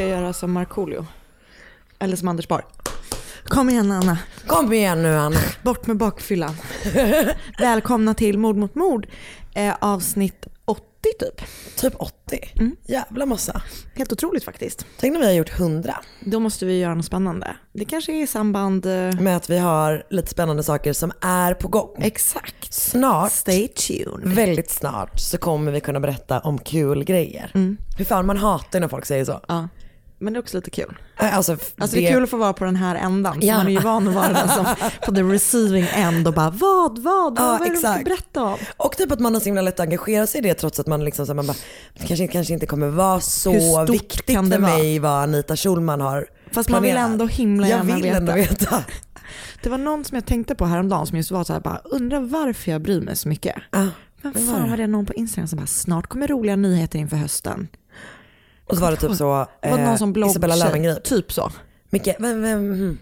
Jag göra som Markoolio. Eller som Anders Borg. Kom igen Anna. Kom igen nu Anna. Bort med bakfyllan. Välkomna till Mord mot mord. Eh, avsnitt 80 typ. Typ 80. Jävla massa. Helt otroligt faktiskt. Tänk när vi har gjort 100. Då måste vi göra något spännande. Det kanske är i samband... Eh, Med att vi har lite spännande saker som är på gång. exakt. Snart, Stay tuned. väldigt snart, så kommer vi kunna berätta om kul grejer. Hur fan man hatar när folk säger så. Ja. Men det är också lite kul. Äh, Alltså, Alltså det är kul att få vara på den här ändan. Ja. Man är ju van att vara den som på the receiving end och bara vad, vad, Ja, vad är det du berätta om? Och typ att man har så himla lätt att engagera sig i det trots att man liksom så man bara, det kanske, kanske inte kommer vara så viktigt kan det för mig vad Anita Schulman har Fast man vill planerat. ändå himla Jag gärna vill veta. ändå veta. Det var någon som jag tänkte på häromdagen som just var så här, bara undrar varför jag bryr mig så mycket. Ja, Men det fan det. var det någon på Instagram som bara, snart kommer roliga nyheter inför hösten. Och så var det typ så, Det var någon eh, som blogg... Isabella Löwengrip. Typ så. Micke, vem, vem, hmm.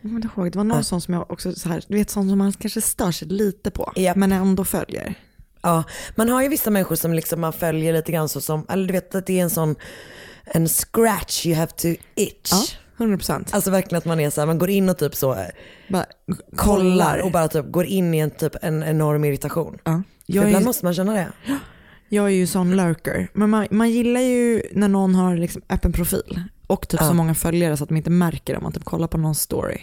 Jag kommer inte ihåg, det var någon sån som jag också så här, du vet sån som man kanske stör sig lite på, Japp. men ändå följer. Ja, man har ju vissa människor som liksom man följer lite grann så som, eller du vet att det är en sån, en scratch you have to itch. Ja, 100 procent. Alltså verkligen att man är så här, man går in och typ så eh, Bara kollar och bara typ går in i en typ en enorm irritation. Ja. För ibland är, måste man känna det. Jag är ju sån lurker, men man, man gillar ju när någon har liksom öppen profil och typ Ja. så många följare så att de inte märker om man typ kollar på någon story.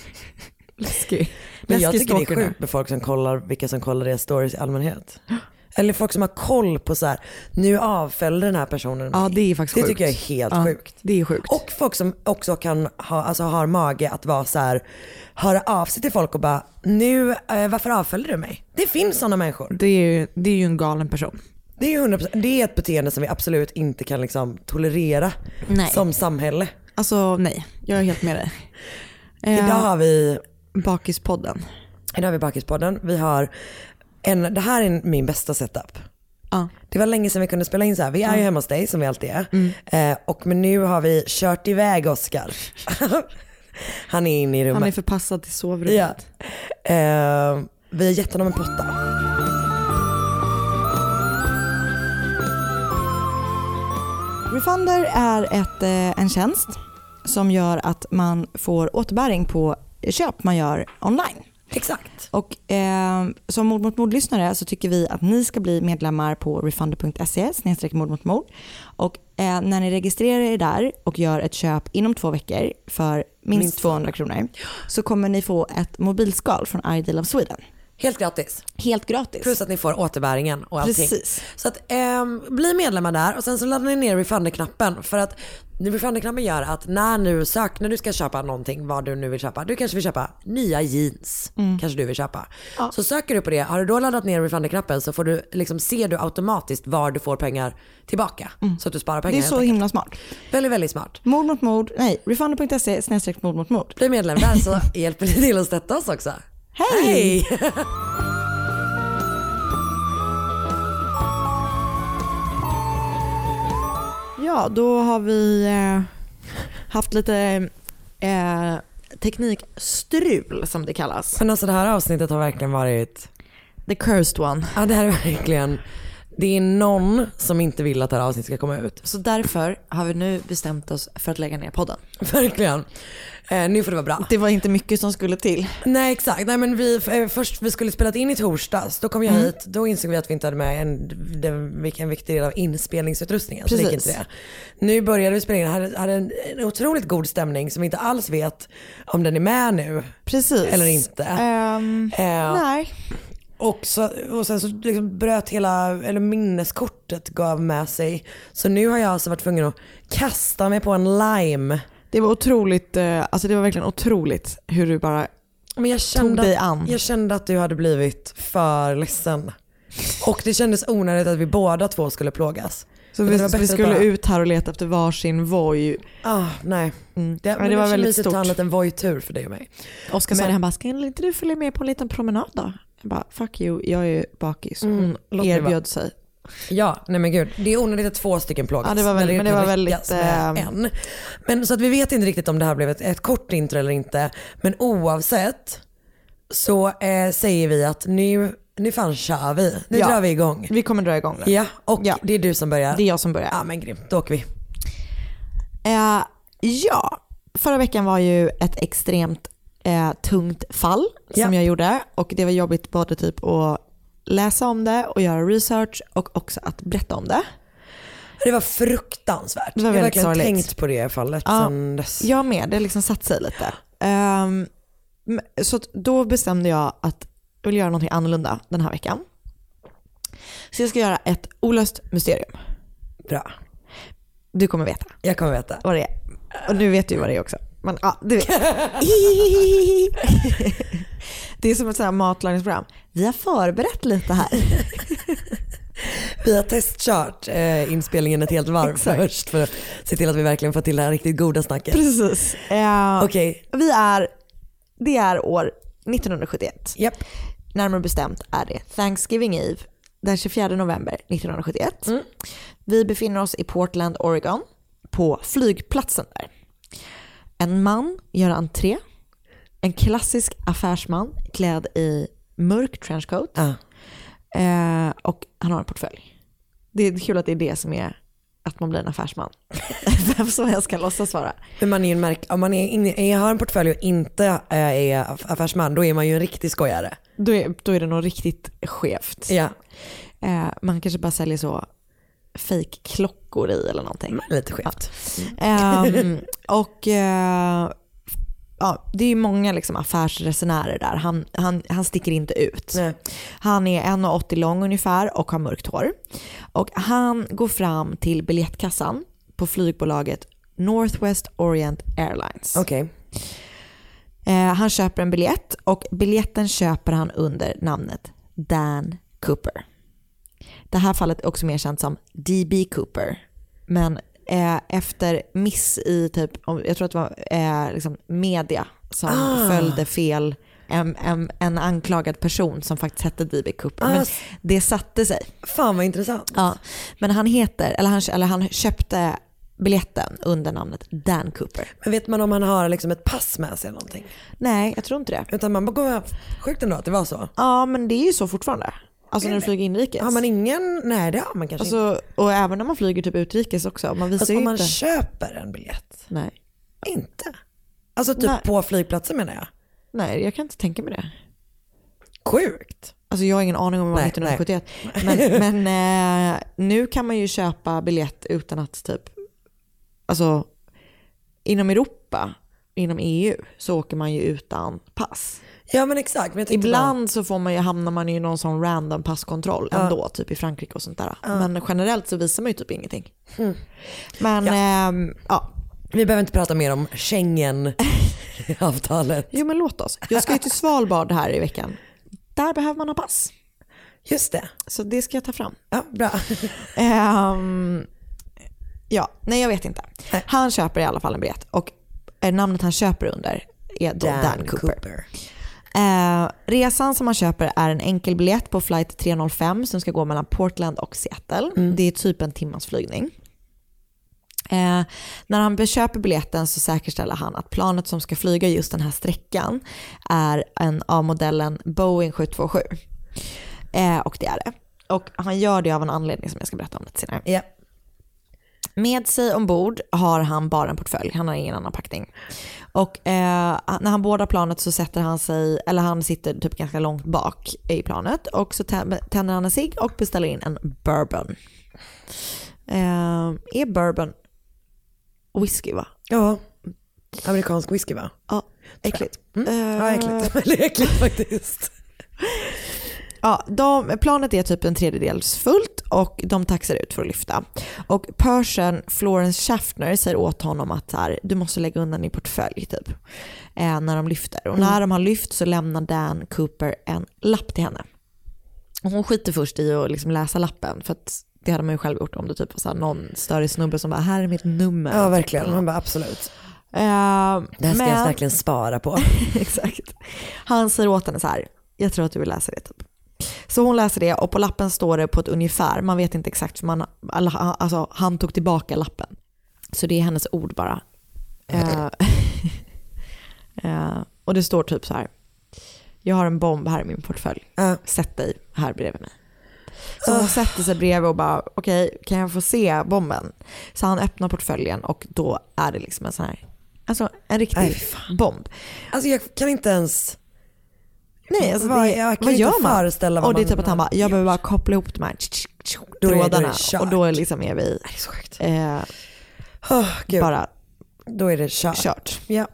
Läskig. Men jag tycker det är sjukt med folk som kollar, vilka som kollar deras stories i allmänhet. Eller folk som har koll på så här, nu avföljde den här personen Ja det är faktiskt Det sjukt. tycker jag är helt Ja, sjukt. Det är sjukt. Och folk som också kan ha, alltså har mage att vara så här, höra av sig till folk och bara, nu, eh, varför avföljde du mig? Det finns sådana människor. det, är ju, det är ju en galen person. Det är ju 100%, det är ett beteende som vi absolut inte kan liksom tolerera Nej. som samhälle. Alltså nej, jag är helt med dig. Eh, Idag har vi, Bakispodden. idag har vi Bakispodden, vi har en, det här är min bästa setup. Ja. Det var länge sedan vi kunde spela in så här. Vi är ju hemma hos dig som vi alltid är. Mm. Eh, och men nu har vi kört iväg Oskar. Han är inne i rummet. Han är förpassad till sovrummet. Ja. Eh, vi har gett honom en potta. Refunder är ett, eh, en tjänst som gör att man får återbäring på köp man gör online. Exakt. Och eh, som mord mot mord-lyssnare så tycker vi att ni ska bli medlemmar på refunder.se mord mot mord. Och eh, när ni registrerar er där och gör ett köp inom två veckor för minst, Minst 200 kronor så kommer ni få ett mobilskal från Ideal of Sweden. Helt gratis. Helt gratis. Plus att ni får återbäringen och allting. Precis. Så att ehm, bli medlemmar där och sen så laddar ni ner refunder-knappen för att refunder-knappen gör att när du sök, när du ska köpa någonting, vad du nu vill köpa, du kanske vill köpa nya jeans, Mm. kanske du vill köpa. Så söker du på det, har du då laddat ner refunder-knappen så får du liksom, ser du automatiskt var du får pengar tillbaka. Så att du sparar pengar Mm. Det är så himla smart. Väldigt, väldigt smart. Mord mot mord, nej, refunder.se snedstreck mord mot mord. Bli medlem där så hjälper ni till att stötta oss också. Hej! Hej! Ja, då har vi eh, haft lite eh, teknikstrul som det kallas. Men alltså det här avsnittet har verkligen varit The cursed one. Ja det här är verkligen, det är någon som inte vill att det här avsnittet ska komma ut. Så därför har vi nu bestämt oss för att lägga ner podden. Verkligen. Eh, nu får det vara bra. Det var inte mycket som skulle till. Nej exakt, nej men vi, eh, först vi skulle spela in i torsdags, då kom jag Mm. hit, då insåg vi att vi inte hade med en, den, vilken viktig del av inspelningsutrustningen. Så det Precis. inte det. Nu började vi spela in, hade, hade en, en otroligt god stämning som vi inte alls vet om den är med nu. Precis. Eller inte. Ehm, Eh, nej. Och, så, och sen så liksom bröt hela, eller minneskortet gav med sig. Så nu har jag alltså varit tvungen att kasta mig på en lime. Det var otroligt, eh, alltså det var verkligen otroligt hur du bara Men jag kände, dig att, an. jag kände att du hade blivit för ledsen. Och det kändes onödigt att vi båda två skulle plågas. Så det vi, vi att skulle bara- ut här och leta efter varsin Voi. Ah, nej. Mm. Det, Ja, det var känns väldigt mysigt att ta en stort. liten Voi-tur för dig och mig. Oskar sa det, han bara, ska inte du följa med på en liten promenad då? Jag bara, fuck you, jag är bakis. Hon Mm, erbjöd sig. Ja, nej men gud. Det är onödigt att två stycken plågas. Ja, det var väldigt- men det var väldigt, med eh, en. Men så att vi vet inte riktigt om det här blev ett, ett kort intro eller inte. Men oavsett så eh, säger vi att nu, nu fan kör vi. Nu Ja. drar vi igång. Vi kommer dra igång nu. Ja, och Ja. det är du som börjar. Det är jag som börjar. Ja men grymt, då åker vi. Eh, ja, förra veckan var ju ett extremt eh, tungt fall som Ja. jag gjorde och det var jobbigt både typ att läsa om det och göra research och också att berätta om det. Det var fruktansvärt. Det var jag har verkligen sorgligt. tänkt på det fallet Ja. sen dess. Jag med, det liksom satt sig lite. Men- så då bestämde jag att jag vill göra något annorlunda den här veckan. Så jag ska göra ett olöst mysterium. Bra. Du kommer veta Jag kommer veta. vad det är. Och nu vet du vad det är också. Men ja, du vet. Det är som ett sånt här matlagningsprogram. Vi har förberett lite här. Vi har testkört eh, inspelningen ett helt varv Exakt. först för att se till att vi verkligen får till det här riktigt goda snacket. Precis. Eh, Okej, Vi är, det är år 1971. japp. Närmare bestämt är det Thanksgiving Eve den 24 november 1971. Mm. Vi befinner oss i Portland, Oregon på flygplatsen där. En man gör entré. En klassisk affärsman klädd i mörk trenchcoat. Ja. Eh, och han har en portfölj. Det är kul att det är det som är att man blir en affärsman. Vem som helst kan låtsas vara. Men man är en märk, om man är är, har en portfölj och inte eh, är aff- affärsman, då är man ju en riktig skojare. Då är, då är det nog riktigt skevt. Ja, Eh, man kanske bara säljer så fake klockor i eller någonting. lite skevt. Ehm, och eh, ja, det är ju många liksom affärsresenärer där. Han, han, han sticker inte ut. Nej. Han är 1,80 lång ungefär och har mörkt hår. Och han går fram till biljettkassan på flygbolaget Northwest Orient Airlines. Okej. Eh, han köper en biljett och biljetten köper han under namnet Dan Cooper. Det här fallet är också mer känt som DB Cooper. Men eh, efter miss i typ, jag tror att det var eh, liksom media som Ah. följde fel en, en, en anklagad person som faktiskt hette DB Cooper. Ah, Men s- det satte sig. Fan vad intressant. Ja, men han heter, eller han, eller han köpte biljetten under namnet Dan Cooper. Men vet man om han har liksom ett pass med sig eller någonting? Nej, jag tror inte det. Utan man bara sjukt ändå att det var så. Ja, men det är ju så fortfarande. Alltså när du flyger inrikes. Har man ingen, nej det har man kanske inte. alltså, och även när man flyger typ utrikes också. Man visar ju om man inte. köper en biljett, Nej. inte? Alltså typ Nej. på flygplatsen menar jag. Nej, jag kan inte tänka mig det. Sjukt. Alltså jag har ingen aning om det var Nej, 1971. Men, men eh, nu kan man ju köpa biljett utan att typ, alltså inom Europa, inom EU så åker man ju utan pass. Ja men exakt. Men Ibland så får man ju, hamnar man ju i någon sån random passkontroll ändå, typ i Frankrike och sånt där. Men generellt så visar man ju typ ingenting. Men ehm, ja. Bara, vi behöver inte prata mer om Schengen-avtalet. Jo men låt oss. Jag ska ju till Svalbard här i veckan. Där behöver man ha pass. Just det. Så det ska jag ta fram. Ja, bra. Ehm, ja, nej jag vet inte. Nej. Han köper i alla fall en biljett och eh, namnet han köper under är då Dan, Cooper. Eh, resan som han köper är en enkel biljett på flight 305 som ska gå mellan Portland och Seattle. Det är typ en timmas flygning. Eh, när han köper biljetten så säkerställer han att planet som ska flyga just den här sträckan är en av modellen Boeing 727. Eh, och det är det. Och han gör det av en anledning som jag ska berätta om lite senare. Ja. Med sig ombord har han bara en portfölj, han har ingen annan packning. Och eh, när han boardar planet så sätter han sig, eller han sitter typ ganska långt bak i planet och så tä- tänder han en cigg och beställer in en bourbon. Eh, är bourbon whisky va? ja. Amerikansk whisky va? Ja, äckligt. Mm. Eh, Ja, äckligt. Väldigt äckligt faktiskt. Ja, de, planet är typ en tredjedels fullt och de taxar ut för att lyfta. Och Persian Florence Schaffner säger åt honom att här, du måste lägga undan din portfölj typ. Eh, när de lyfter. Och när de har lyft så lämnar Dan Cooper en lapp till henne. Och hon skiter först i att liksom läsa lappen för att det hade man ju själv gjort om det typ var så här någon större snubbe som bara, här är mitt nummer. Ja verkligen. Man bara absolut. Eh, Det här ska jag men- verkligen spara på. Exakt. Han säger åt henne så här, jag tror att du vill läsa det typ. Så hon läser det och på lappen står det på ett ungefär, man vet inte exakt för man, alltså, han tog tillbaka lappen. Så det är hennes ord bara. Eh, och det står typ så här, jag har en bomb här i min portfölj, Ja. sätt dig här bredvid mig. Så hon sätter sig bredvid och bara, okej, kan jag få se bomben? Så han öppnar portföljen och då är det liksom en sån här, alltså en riktig Nej, bomb. Alltså jag kan inte ens... Nej, alltså Vad- det, jag kan vad inte gör man? föreställa och det är typ att han bara, jag behöver bara koppla ihop de här trådarna och då är liksom är vi Det är så sjukt. eh, Oh, Gud. bara Då är det kört. kört. Ja.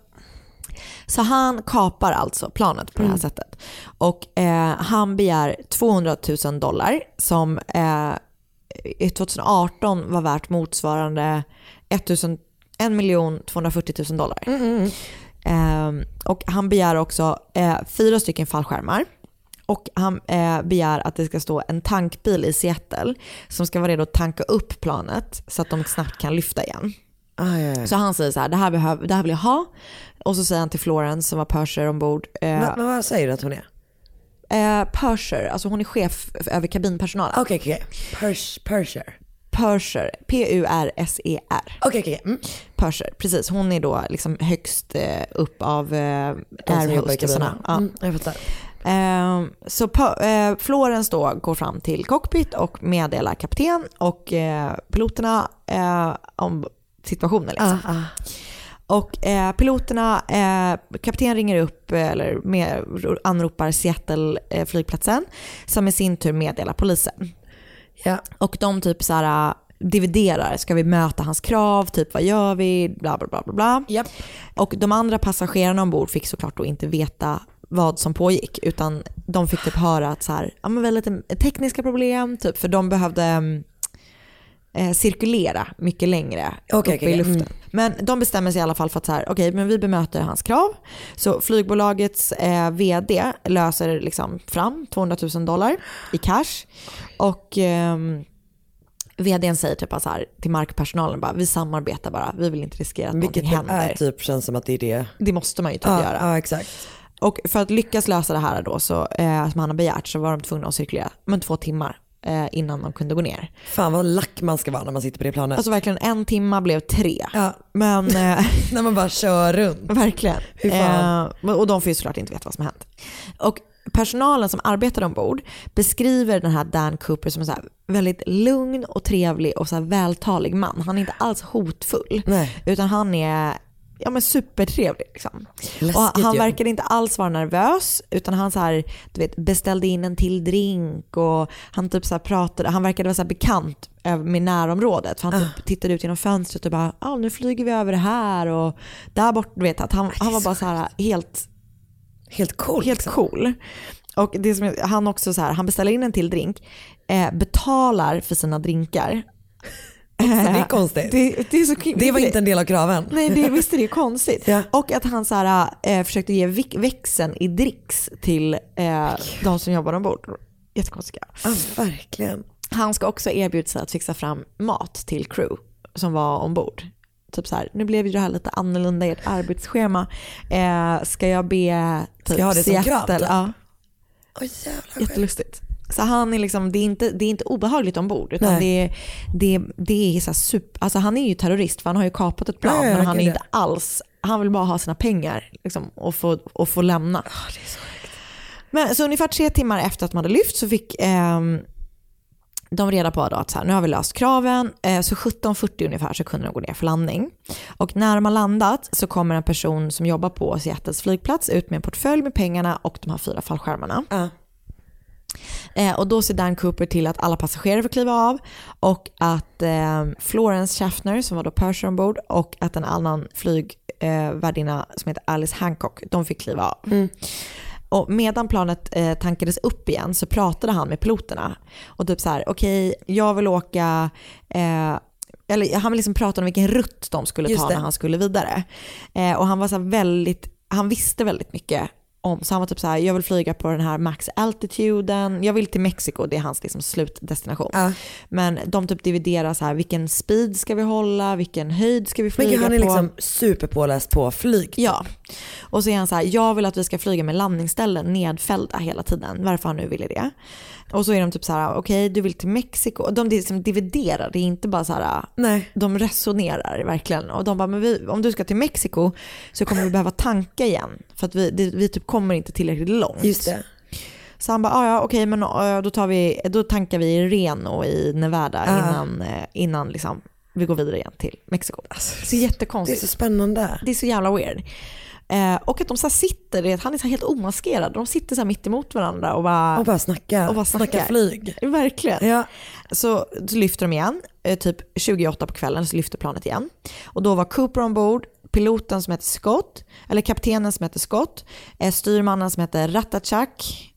Så han kapar alltså planet på det här sättet. Och eh, han begär 200 000 dollar som eh, i 2018 var värt motsvarande 1 000 1 240 000 dollar. Eh, och han begär också eh, fyra stycken fallskärmar. Och han eh, begär att det ska stå en tankbil i Seattle som ska vara redo att tanka upp planet så att de snabbt kan lyfta igen. Ah, ja, ja. Så han säger så här, det här, behöv, det här vill jag ha. Och så säger han till Florence som var purser ombord. Eh, Men, men vad säger du att hon är? eh, purser, alltså hon är chef över kabinpersonalen. Okej, okej. Pers- Perser. Purser, P-U-R-S-E-R. Okej, okej. Mm. Purser, precis. Hon är då liksom högst eh, upp av eh, airhostessarna. kabinen. Ja. Mm, jag fattar. Eh, så eh, Florence då går fram till cockpit och meddelar kapten och eh, piloterna eh, om situationen. Liksom. Ah, ah. Och piloterna, kapten ringer upp eller med, anropar Seattle flygplatsen som i sin tur meddelar polisen. Ja. Och de typ så här dividerar, ska vi möta hans krav, typ vad gör vi, bla bla bla bla bla. Japp. Och de andra passagerarna ombord fick såklart då inte veta vad som pågick utan de fick typ höra att så här, ja men väl lite tekniska problem typ för de behövde mm, eh, cirkulera mycket längre Okej, uppe okej, i luften. mm. Men de bestämmer sig i alla fall för att så här, okej men vi bemöter hans krav. Så flygbolagets eh, vd löser liksom fram 200 000 dollar i cash och ehm, vdn säger typ så här till markpersonalen bara, vi samarbetar bara, vi vill inte riskera att Vilket någonting händer. är typ känns som att det är det. Det måste man ju typ Ja, göra. ja exakt. Och för att lyckas lösa det här då, så, eh, som han har begärt, så var de tvungna att cirkulera men två timmar eh, innan de kunde gå ner. Fan vad lack man ska vara när man sitter på det planet. Alltså verkligen en timma blev tre. ja, Men eh, när man bara kör runt. verkligen. Fan. Eh, och de får ju såklart inte veta vad som har hänt. Och personalen som arbetar ombord beskriver den här Dan Cooper som en så väldigt lugn och trevlig och så vältalig man. Han är inte alls hotfull. Nej. Utan han är ja, men supertrevlig. Liksom. Läskigt och han verkade inte alls vara nervös utan han så här, du vet, beställde in en till drink och han typ så pratade, han verkade vara så bekant med närområdet. För han Ah. typ tittade ut genom fönstret och bara, ja nu flyger vi över det här och där bort, du vet att han, han var bara så här helt Helt cool. Helt cool. Och det som han också så här, han beställer in en till drink, eh, betalar för sina drinkar. Så det är konstigt. Det, det, är så Det var inte en del av kraven. Nej, det, visst är det konstigt. Ja. Och att han så här, eh, försökte ge växeln i dricks till eh, de som jobbar ombord. Jättekonstiga. Ja, verkligen. Han ska också erbjuda sig att fixa fram mat till crew som var ombord. Typ så här, nu blev ju det här lite annorlunda i ert arbetsschema. Eh, ska jag be typ Ska jag ha det som krav? Ja, jävlar. jättelustigt. Så han är liksom, det är inte, det är inte obehagligt ombord utan Nej. det är, det, är- det är så super, alltså han är ju terrorist för han har ju kapat ett plan ja, men han är inte alls, han vill bara ha sina pengar liksom, och, få, och få lämna. Men så ungefär tre timmar efter att man hade lyft så fick ehm, de reda på då att så här, nu har vi löst kraven, eh, så 17.40 ungefär så kunde de gå ner för landning. Och när de har landat så kommer en person som jobbar på Seattles flygplats ut med en portfölj med pengarna och de här fyra fallskärmarna. Ja. Eh, och då ser Dan Cooper till att alla passagerare får kliva av och att eh, Florence Schaffner som var då purser ombord och att en annan flygvärdinna eh, som heter Alice Hancock, de fick kliva av. Och medan planet tankades upp igen så pratade han med piloterna och typ så här, okej jag vill åka eh, eller han liksom prata om vilken rutt de skulle Just ta det. när han skulle vidare. Eh, och han var så väldigt, han visste väldigt mycket om, så han var typ så här, jag vill flyga på den här max altituden, jag vill till Mexiko, det är hans liksom slutdestination. Ja. Men de typ dividerar så här, vilken speed ska vi hålla, vilken höjd ska vi Men flyga gud, han är på? liksom superpåläst på flyg. Ja. Och så är han så här, jag vill att vi ska flyga med landningsställen nedfällda hela tiden, varför han nu ville det. Och så är de typ så här, okej du vill till Mexiko. De liksom dividerar, det är inte bara så här, Nej. de resonerar verkligen. Och de bara, men vi, om du ska till Mexiko så kommer vi behöva tanka igen. För att vi, det, vi typ kommer inte tillräckligt långt. Just det. Så han bara, "Ah, ja okej men eh, då, tar vi, då tankar vi i Reno i Nevada Ja. innan, eh, innan liksom, vi går vidare igen till Mexiko. så Det är jättekonstigt. så spännande. Det är så jävla weird. Eh, och att de så sitter, han är så helt omaskerad. De sitter så mitt emot varandra och bara... Och bara snacka. Och bara snacka snackar. flyg. Verkligen. Ja. Så, så lyfter de igen, eh, typ 28 på kvällen så lyfter planet igen. Och då var Cooper ombord, piloten som heter Scott, eller kaptenen som heter Scott, eh, styrmannen som heter Ratachak,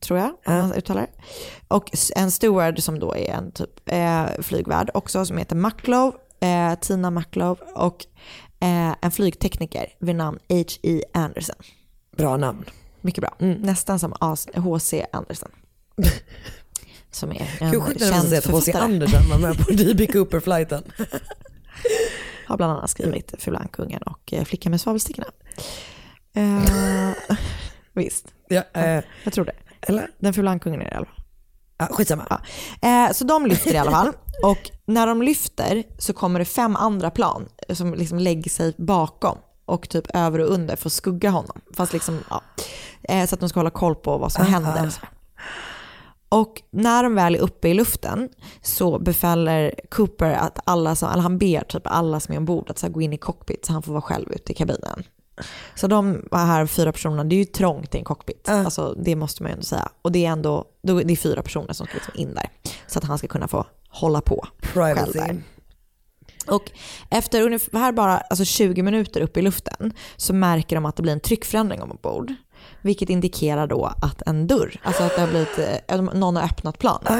tror jag, om man uttalar det. Och en steward som då är en typ eh, flygvärd också som heter Mucklow, eh, Tina Mucklow och eh, en flygtekniker vid namn H.E. Anderson. Bra namn. Mycket bra. Nästan som H.C. Anderson. Som är en Hur sjukt är det att känd säga att H.C. författare. Andersen var med på D.B. Cooper-flighten. Har bland annat skrivit Fulankungen och eh, Flickan med svavelstickorna. Eh, visst, Ja, eh, jag tror det. eller? Den Fulankungen är det i alla fall. Ja, skitsamma. Ja. Eh, så de lyfter i alla fall. Och när de lyfter så kommer det fem andra plan som liksom lägger sig bakom och typ över och under för att skugga honom. Fast liksom, ja. eh, så att de ska hålla koll på vad som händer. och när de väl är uppe i luften så befaller Cooper att alla som, eller han ber typ alla som är ombord att så gå in i cockpit så han får vara själv ute i kabinen. Så de här fyra personerna, det är ju trångt i en cockpit. Alltså, det måste man ju ändå säga. Och det är ändå då, det är fyra personer som ska liksom in där. Så att han ska kunna få hålla på själv Privacy. där. Och efter ungefär bara alltså 20 minuter upp i luften så märker de att det blir en tryckförändring ombord. Vilket indikerar då att en dörr, alltså att det har blivit, eh, någon har öppnat planet.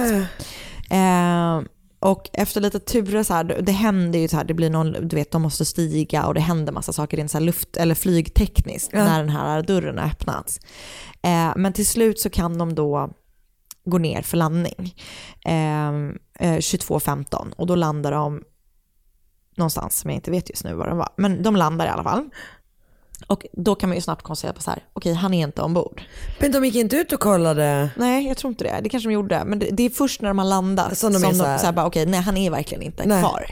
Eh, och efter lite turer så här, det händer ju så här, det blir någon, du vet de måste stiga och det händer massa saker rent så luft eller flygtekniskt när den här dörren har öppnats. Eh, men till slut så kan de då gå ner för landning eh, eh, 22.15 och då landar de någonstans som jag inte vet just nu var de var. Men de landar i alla fall. Och då kan man ju snabbt konstatera på så här, okej han är inte ombord. Men de gick inte ut och kollade? Nej, jag tror inte det. Det kanske de gjorde. Men det, det är först när de har landat Som de är så här- så här bara, okej, nej han är verkligen inte Nej. kvar.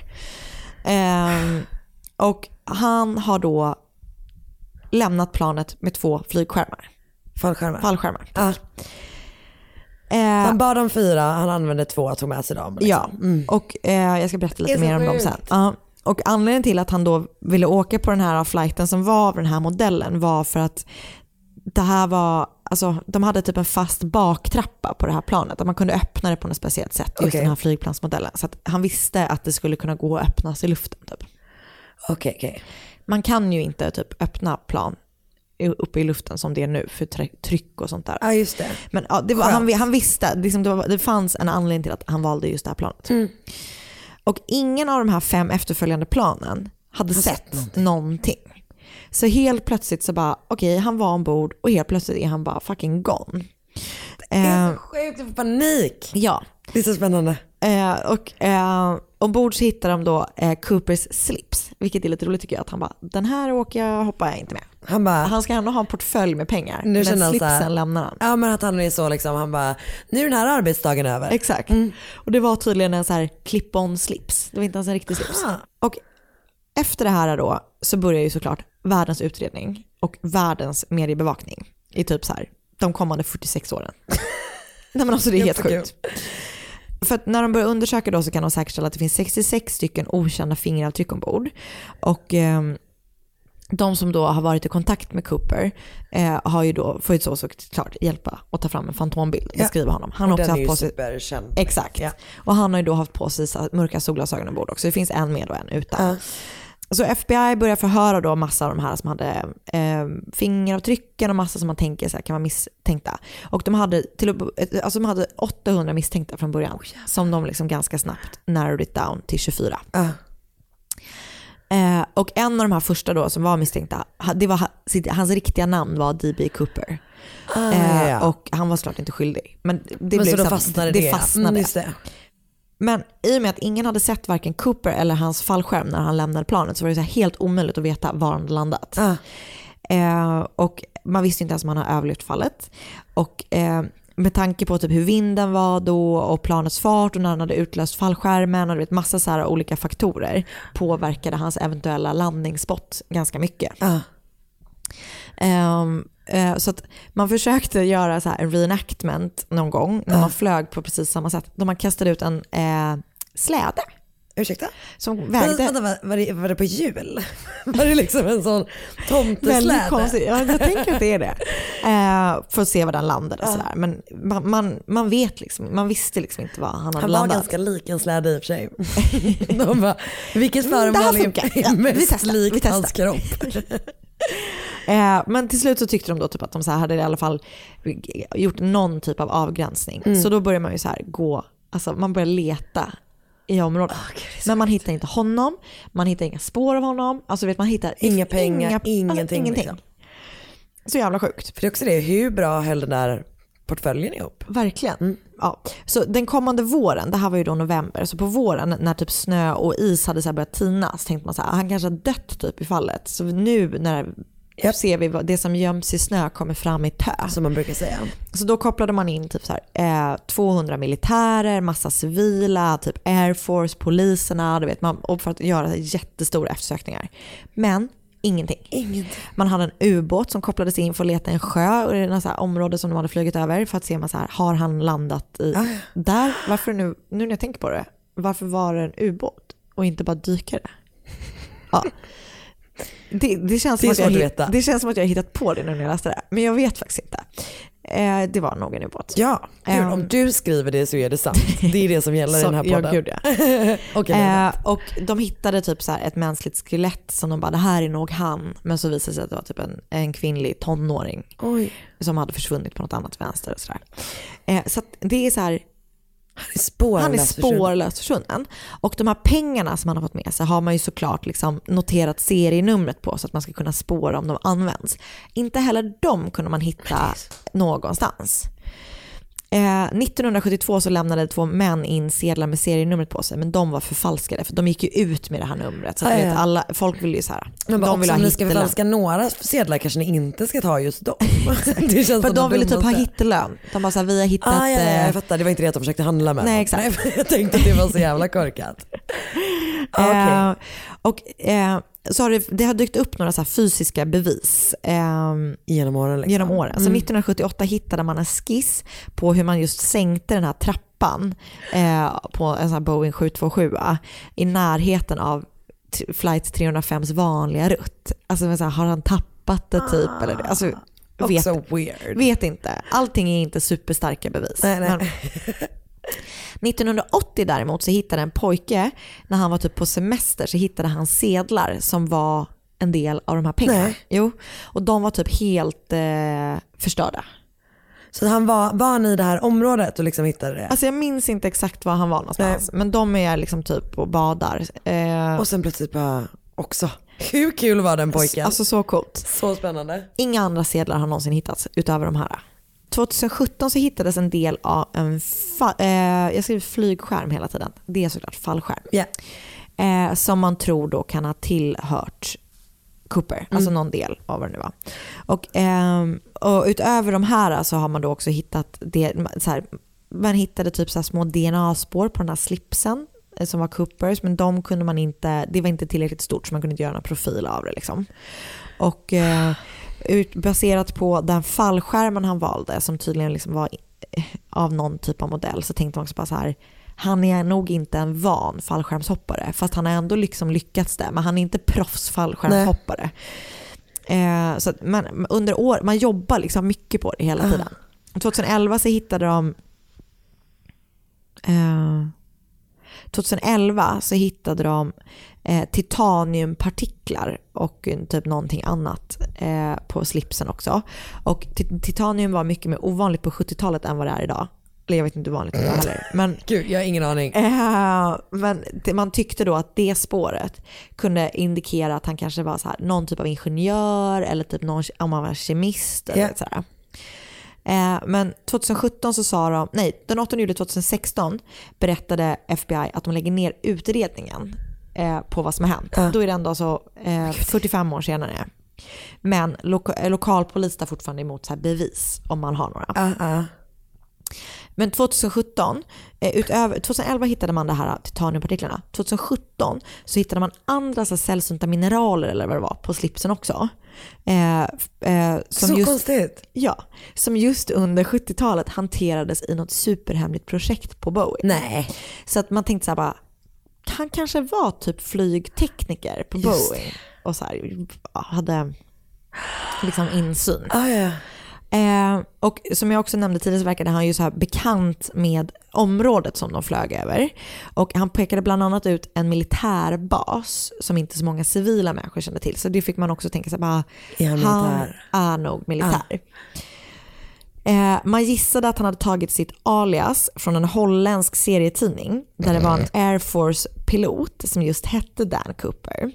Ehm, och han har då lämnat planet med två flygskärmar, Fallskärmar? fallskärmar. Ja. Eh, Han bad om fyra, han använde två och tog med sig dem. Ja, Mm. och eh, jag ska berätta lite mer om dem sen. Ja. Och anledningen till att han då ville åka på den här flighten som var av den här modellen var för att det här var, alltså de hade typ en fast baktrappa på det här planet. Att man kunde öppna det på något speciellt sätt, just Okej. den här flygplansmodellen. Så han visste att det skulle kunna gå att öppnas i luften. Typ. Okej, okej. Man kan ju inte typ öppna plan uppe i luften som det är nu för try- tryck och sånt där. Ja just det. Men ja, det var, han, han visste, liksom det, var, det fanns en anledning till att han valde just det här planet. Och ingen av de här fem efterföljande planen hade sett någonting. Så helt plötsligt så bara, okej han var ombord och helt plötsligt är han bara fucking gone. Det är Eh, så sjukt, jag får panik. ja, Det är så spännande. Eh, och eh, ombord så hittar de då eh, Coopers slips, vilket är lite roligt tycker jag. Att han bara, den här åker jag, hoppar jag inte med. Han bara, Han ska ändå ha en portfölj med pengar, Nu men så här- slipsen lämnar han. ja men att han är så liksom, han bara, nu är den här arbetsdagen över. Exakt. Och det var tydligen en så här clip-on slips. Det var inte ens en riktig slips. Ah. Och efter det här då så börjar ju såklart världens utredning och världens mediebevakning i typ så här de kommande 46 åren. Nej men alltså det är helt sjukt. För att när de börjar undersöka då så kan de säkerställa att det finns 66 stycken okända fingeravtryck ombord. Och ehm, de som då har varit i kontakt med Cooper eh, har ju då, får ju så såklart hjälpa att ta fram en fantombild, Ja. beskriva honom. Han har Och också är haft ju på sig superkänd. Exakt. Ja. Och han har ju då haft på sig mörka solglasögon ombord också. Det finns en med och en utan. Ja. Så FBI börjar förhöra då massa av de här som hade eh, fingeravtrycken och massa som man tänker så här, kan vara misstänkta. Och de hade, till, alltså de hade 800 misstänkta från början. som de liksom ganska snabbt narrowed it down till 24. Ja. Eh, och en av de här första då som var misstänkta, det var, hans riktiga namn var D.B. Cooper. Ah, Eh, ja. Och han var såklart inte skyldig. Men det, men blev så då fastnade det det. fastnade. Mm, just det. Men i och med att ingen hade sett varken Cooper eller hans fallskärm när han lämnade planet så var det så helt omöjligt att veta var han landat. Ah. Eh, och man visste inte ens om han hade överlevt fallet. Och eh, med tanke på typ hur vinden var då och planets fart och när han hade utlöst fallskärmen och du vet, massa så olika faktorer påverkade hans eventuella landningsspot ganska mycket. Ehm, eh, så att man försökte göra så här en reenactment någon gång när man flög på precis samma sätt. Då man kastade ut en eh, släde Ursäkta? som Vänta, vägde vänta, var, var, det, var det på jul? Var det liksom en sån väldigt tomtesläde? konstigt. Ja, jag tänker att det är det. Eh, för att se var den landade. och Sådär. Men man, man, man vet liksom, man visste liksom inte var han hade Han var landat. ganska lik en släde i och för sig. De bara, vilket Mm, föremål är Ja, mest likt hans kropp? Eh, men till slut så tyckte de då typ att de så hade i alla fall gjort någon typ av avgränsning. Mm. Så då börjar man ju så här gå, alltså man börjar leta i området. men man hittar inte honom, man hittar inga spår av honom, alltså vet man hittar Inga pengar, alltså, ingenting, ingenting. liksom. Så jävla sjukt. För det är också det, hur bra höll den där portföljen ihop? Verkligen. Mm. Ja. Så den kommande våren, det här var ju då november, så på våren när typ snö och is hade så börjat tina så tänkte man så här, han kanske har dött typ i fallet. Så nu när Japp. ser vi vad det som göms i snö kommer fram i tö. Som man brukar säga. Så då kopplade man in typ så här, eh, 200 militärer, massa civila, typ Air Force, poliserna, du vet, man, för att göra jättestora eftersökningar. Men ingenting. Ingenting. Man hade en ubåt som kopplades in för att leta en sjö och det är här område som de hade flugit över för att se om här, har han landat i Ah, där? Varför nu, nu när jag tänker på det, varför var det en ubåt och inte bara dykare? Ja. Det, det, känns Det som att jag, veta. det känns som att jag har hittat på det nu när jag läste det. Men jag vet faktiskt inte. Eh, det var nog en ubåt. Ja, gud, Ehm. om du skriver det så är det sant. Det är det som gäller i den här Så- ja, podden. gud, ja. Okay, Eh, och de hittade typ så ett mänskligt skelett som de bara, det här är nog han. Men så visade det sig att det var typ en, en kvinnlig tonåring Oj, som hade försvunnit på något annat vänster. Och så. Eh, så det är så här, han är spårlös han är försvunnen. spårlöst försvunnen. Och de här pengarna som han har fått med sig har man ju såklart liksom noterat serienumret på så att man ska kunna spåra om de används. Inte heller de kunde man hitta någonstans. Eh, 1972 så lämnade två män in sedlar med serienumret på sig men de var förfalskade för de gick ju ut med det här numret. Så att, ja. vet, alla, folk vill ju så här, Men de vill ha om ni ska förfalska några sedlar kanske ni inte ska ta just dem. det känns För de ville typ ha hittelön. De bara så här, vi har hittat... Ah, ja, ja, eh, jag fattar, det var inte det att de försökte handla med Nej, dem. exakt. jag tänkte att det var så jävla korkat. Ah, okej. Eh, och eh, så har det, det har dykt upp några så fysiska bevis eh, Genom åren liksom. genom åren. Så 1978 hittade man en skiss på hur man just sänkte den här trappan eh, på en sån Boeing 727 i närheten av flight 305s vanliga rutt. Alltså så här, har han tappat det typ? Eller det? Alltså, vet, Också weird. vet inte. Allting är inte superstarka bevis. Nej, nej. Men 1980 däremot så hittade en pojke, när han var typ på semester så hittade han sedlar som var en del av de här pengarna. Nej. Jo, och de var typ helt eh, förstörda. Så han var, var han i det här området och liksom hittade det? Alltså jag minns inte exakt var han var någonstans, men de är liksom typ och badar. Eh, Och sen plötsligt bara också. Hur kul var den pojken? alltså så coolt. så spännande. Inga andra sedlar har någonsin hittats utöver de här. 2017 så hittades en del av en eh, jag skriver flygskärm hela tiden. Det är såklart fallskärm. Ja. Eh, som man tror då kan ha tillhört Cooper, alltså någon del av vad det nu var. Och, ehm, och utöver de här så har man då också hittat det, så här, man hittade typ så små DNA-spår på den här slipsen eh, som var Coopers, men de kunde man inte, det var inte tillräckligt stort så man kunde inte göra någon profil av det. Liksom. Och eh, ut, baserat på den fallskärmen han valde, som tydligen liksom var av någon typ av modell, så tänkte man också bara så här, han är nog inte en van fallskärmshoppare, fast han har ändå liksom lyckats det, men han är inte proffsfallskärmshoppare. Eh, så man, under år, man jobbar liksom mycket på det hela tiden. 2011 så hittade de eh, 2011 så hittade de eh, titaniumpartiklar och eh, typ någonting annat eh, på slipsen också. Och ti- titanium var mycket mer ovanligt på 70-talet än vad det är idag. Eller jag vet inte hur vanligt det var heller. Men Gud, jag har ingen aning. Eh, men det, man tyckte då att det spåret kunde indikera att han kanske var så här, någon typ av ingenjör eller typ någon, om han var kemist. Eller Ja. så här. Eh, men 2017 så sa de, nej den 8 juli 2016 berättade FBI att de lägger ner utredningen eh, på vad som har hänt. Då är det ändå så eh, 45 år senare. Men eh, lokalpolis tar fortfarande emot så här bevis om man har några. Uh, uh. Men 2017, eh, utöver, 2011 hittade man de här titaniumpartiklarna. 2017 så hittade man andra så sällsynta mineraler eller vad det var på slipsen också. Eh, eh, Så just, konstigt. Ja, som just under 70-talet hanterades i något superhemligt projekt på Boeing. Nej. Så att man tänkte så här bara, han kanske var typ flygtekniker på Boeing och så här, hade liksom insyn. Ah, ja. Eh, och som jag också nämnde tidigare så verkade han ju så här bekant med området som de flög över. Och han pekade bland annat ut en militärbas som inte så många civila människor kände till. Så det fick man också tänka sig, bara, Är han han är nog militär. Eh, man gissade att han hade tagit sitt alias från en holländsk serietidning där det var en Air Force-pilot som just hette Dan Cooper.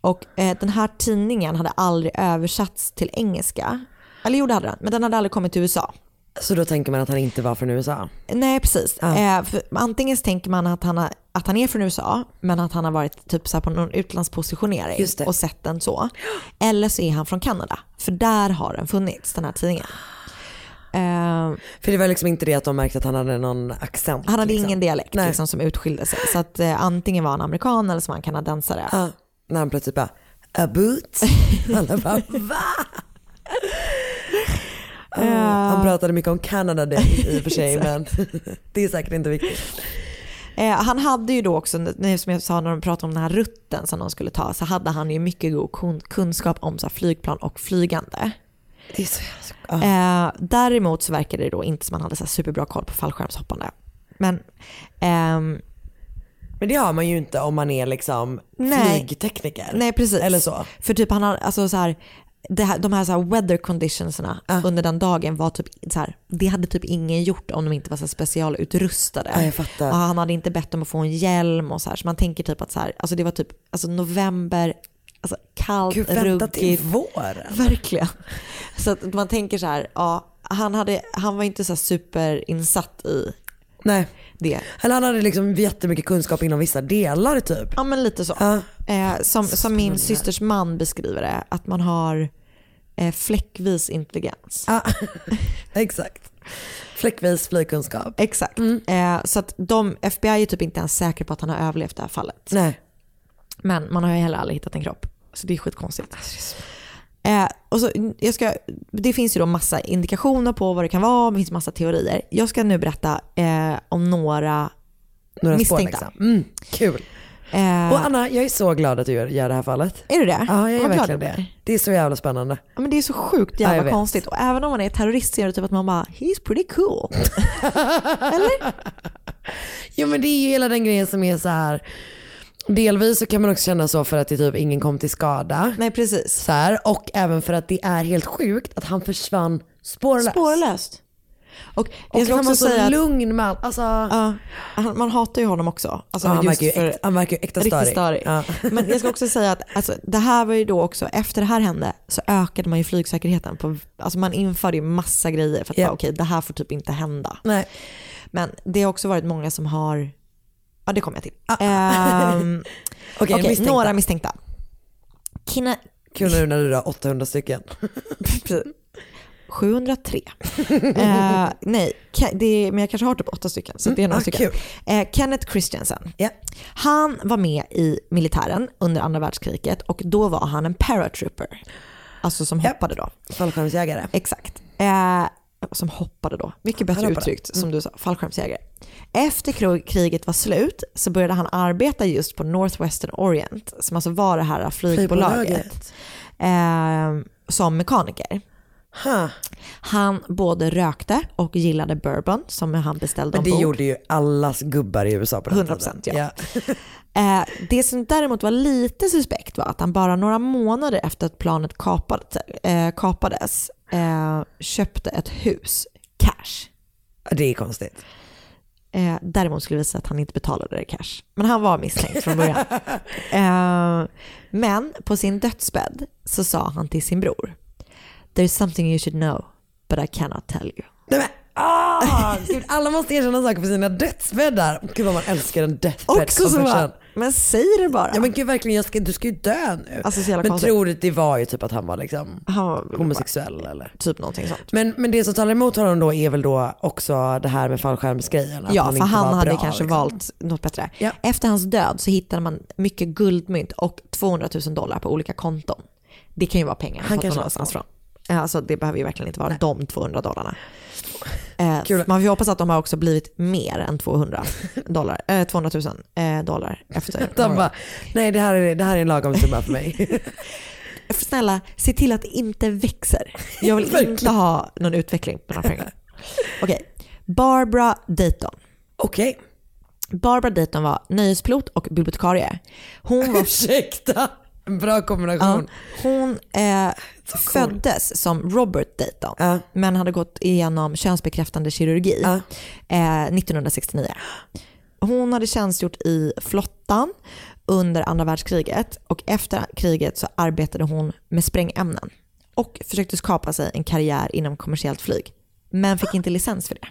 Och eh, den här tidningen hade aldrig översatts till engelska. Eller jo det hade den, men den hade aldrig kommit till USA. Så då tänker man att han inte var från USA? Nej precis. Eh, för antingen tänker man att han, har, att han är från USA men att han har varit typ så på någon utlandspositionering och sett den så. Eller så är han från Kanada för där har den funnits den här tidningen. Eh, För det var liksom inte det att de märkte att han hade någon accent? han hade liksom. ingen dialekt liksom, som utskilde sig. Så att eh, antingen var han amerikan eller så var han kanadensare. Ja, när han plötsligt bara, a boot? Alla bara, va? Ja, han pratade mycket om Kanada det i och för sig men det är säkert inte viktigt. Eh, han hade ju då också, som jag sa när de pratade om den här rutten som de skulle ta, så hade han ju mycket god kun- kunskap om så flygplan och flygande. Det är så. Eh, däremot så verkade det då inte som han hade så här superbra koll på fallskärmshoppande. Men ehm, Men det har man ju inte om man är liksom Nej. flygtekniker. nej precis. Eller så. För typ han har, alltså så här, det här, de här, så här weather conditionserna under den dagen var typ så här, det hade typ ingen gjort om de inte var så specialutrustade. Ja, jag fattar. Och han hade inte bett om att få en hjälm och så här. Så man tänker typ att så här, alltså det var typ alltså november, alltså kallt, Gud, vänta till våren. Verkligen. Så att man tänker så här, ja, han, hade, han var inte så superinsatt i Nej. det. Eller han hade liksom jättemycket kunskap inom vissa delar typ. Ja men lite så. Ja. Eh, som, som min systers man beskriver det, att man har eh, fläckvis intelligens. Ja, exakt. Fläckvis flygkunskap. Exakt. Eh, så att de, FBI är typ inte ens säkra på att han har överlevt det här fallet. Nej. Men man har ju heller aldrig hittat en kropp. Så det är skitkonstigt. Eh, och så, jag ska, det finns ju då massa indikationer på vad det kan vara, det finns massa teorier. Jag ska nu berätta eh, om några Några misstänkta. spår liksom. Mm, kul. Eh, Och Anna, jag är så glad att du gör, gör det här fallet. är du det? Ja, jag är Vad verkligen det. Det är så jävla spännande. Ja, men det är så sjukt Ja, jävla vet. konstigt. Och även om man är terrorist så är det typ att man bara, he's pretty cool. Eller? Jo men det är ju hela den grejen som är så här. Delvis så kan man också känna så för att det typ ingen kom till skada. Nej precis. Så här, och även för att det är helt sjukt att han försvann spårlöst. Spårlöst. Och Och han var så att lugn man. Alltså, han- man hatar ju honom också. Alltså ja, han, verkar ju för han verkar ju äkta störig. störig. Ja. Men jag ska också säga att alltså, det här var ju då också, efter det här hände så ökade man ju flygsäkerheten. På, alltså man införde ju massa grejer för att bara, okej det här får typ inte hända. Nej. Men det har också varit många som har, ja det kommer jag till. Ehm, Okej, Okej, misstänkta. några misstänkta. Kina, Kul nu när du har 800 stycken. 703. eh, nej, det är, men jag kanske har typ åtta stycken. Så det är några ah, stycken. Eh, Kenneth Christensen. Ja. Han var med i militären under andra världskriget och då var han en paratrooper. Alltså som Ja. hoppade då. Fallskärmsjägare. Exakt. Eh, som hoppade då. Mycket bättre uttryckt som du sa, fallskärmsjägare. Efter kriget var slut så började han arbeta just på Northwestern Orient, som alltså var det här flygbolaget, eh, som mekaniker. Huh. Han både rökte och gillade bourbon som han beställde Men det ombord. gjorde ju allas gubbar i USA på den 100% tiden. ja. Eh, det som däremot var lite suspekt var att han bara några månader efter att planet kapade, eh, kapades eh, köpte ett hus cash. Det är konstigt. Eh, däremot skulle det visa att han inte betalade det cash. Men han var misstänkt från början. men på sin dödsbädd så sa han till sin bror There's something you should know but I cannot tell you. Nej, men, ah, gud, alla måste erkänna saker på sina dödsbäddar. Gud vad man älskar en deathbed Också så bara, men säg det bara. Ja men gud verkligen, ska, du ska ju dö nu. Alltså, så jävla men konstigt. tror du det var ju typ att han var liksom han homosexuell eller? typ någonting sånt. Men, men det som talar emot honom då är väl då också det här med fallskärmsgrejen. Ja, för inte han hade bra, kanske liksom. valt något bättre. Ja. Efter hans död så hittade man mycket guldmynt och 200 000 dollar på olika konton. Det kan ju vara pengar Han han kanske var någonstans från. Alltså det behöver ju verkligen inte vara de 200 dollarna. Eh. Man får ju hoppas att de har också blivit mer än 200 dollar, eh, 200 000 eh, dollar efter De bara, nej det här är, det här är en lagom summa för mig. Snälla, se till att det inte växer. Jag vill inte ha någon utveckling på några pengar. Okej, Barbara Dayton. Okej, Barbara Dayton var nöjespilot och bibliotekarie. Hon var ursäkta. En bra Ja, kombination. hon eh, föddes som Robert Dayton Ja. men hade gått igenom könsbekräftande kirurgi Ja. eh, 1969. Hon hade tjänstgjort i flottan under andra världskriget och efter kriget så arbetade hon med sprängämnen och försökte skapa sig en karriär inom kommersiellt flyg men fick inte licens för det.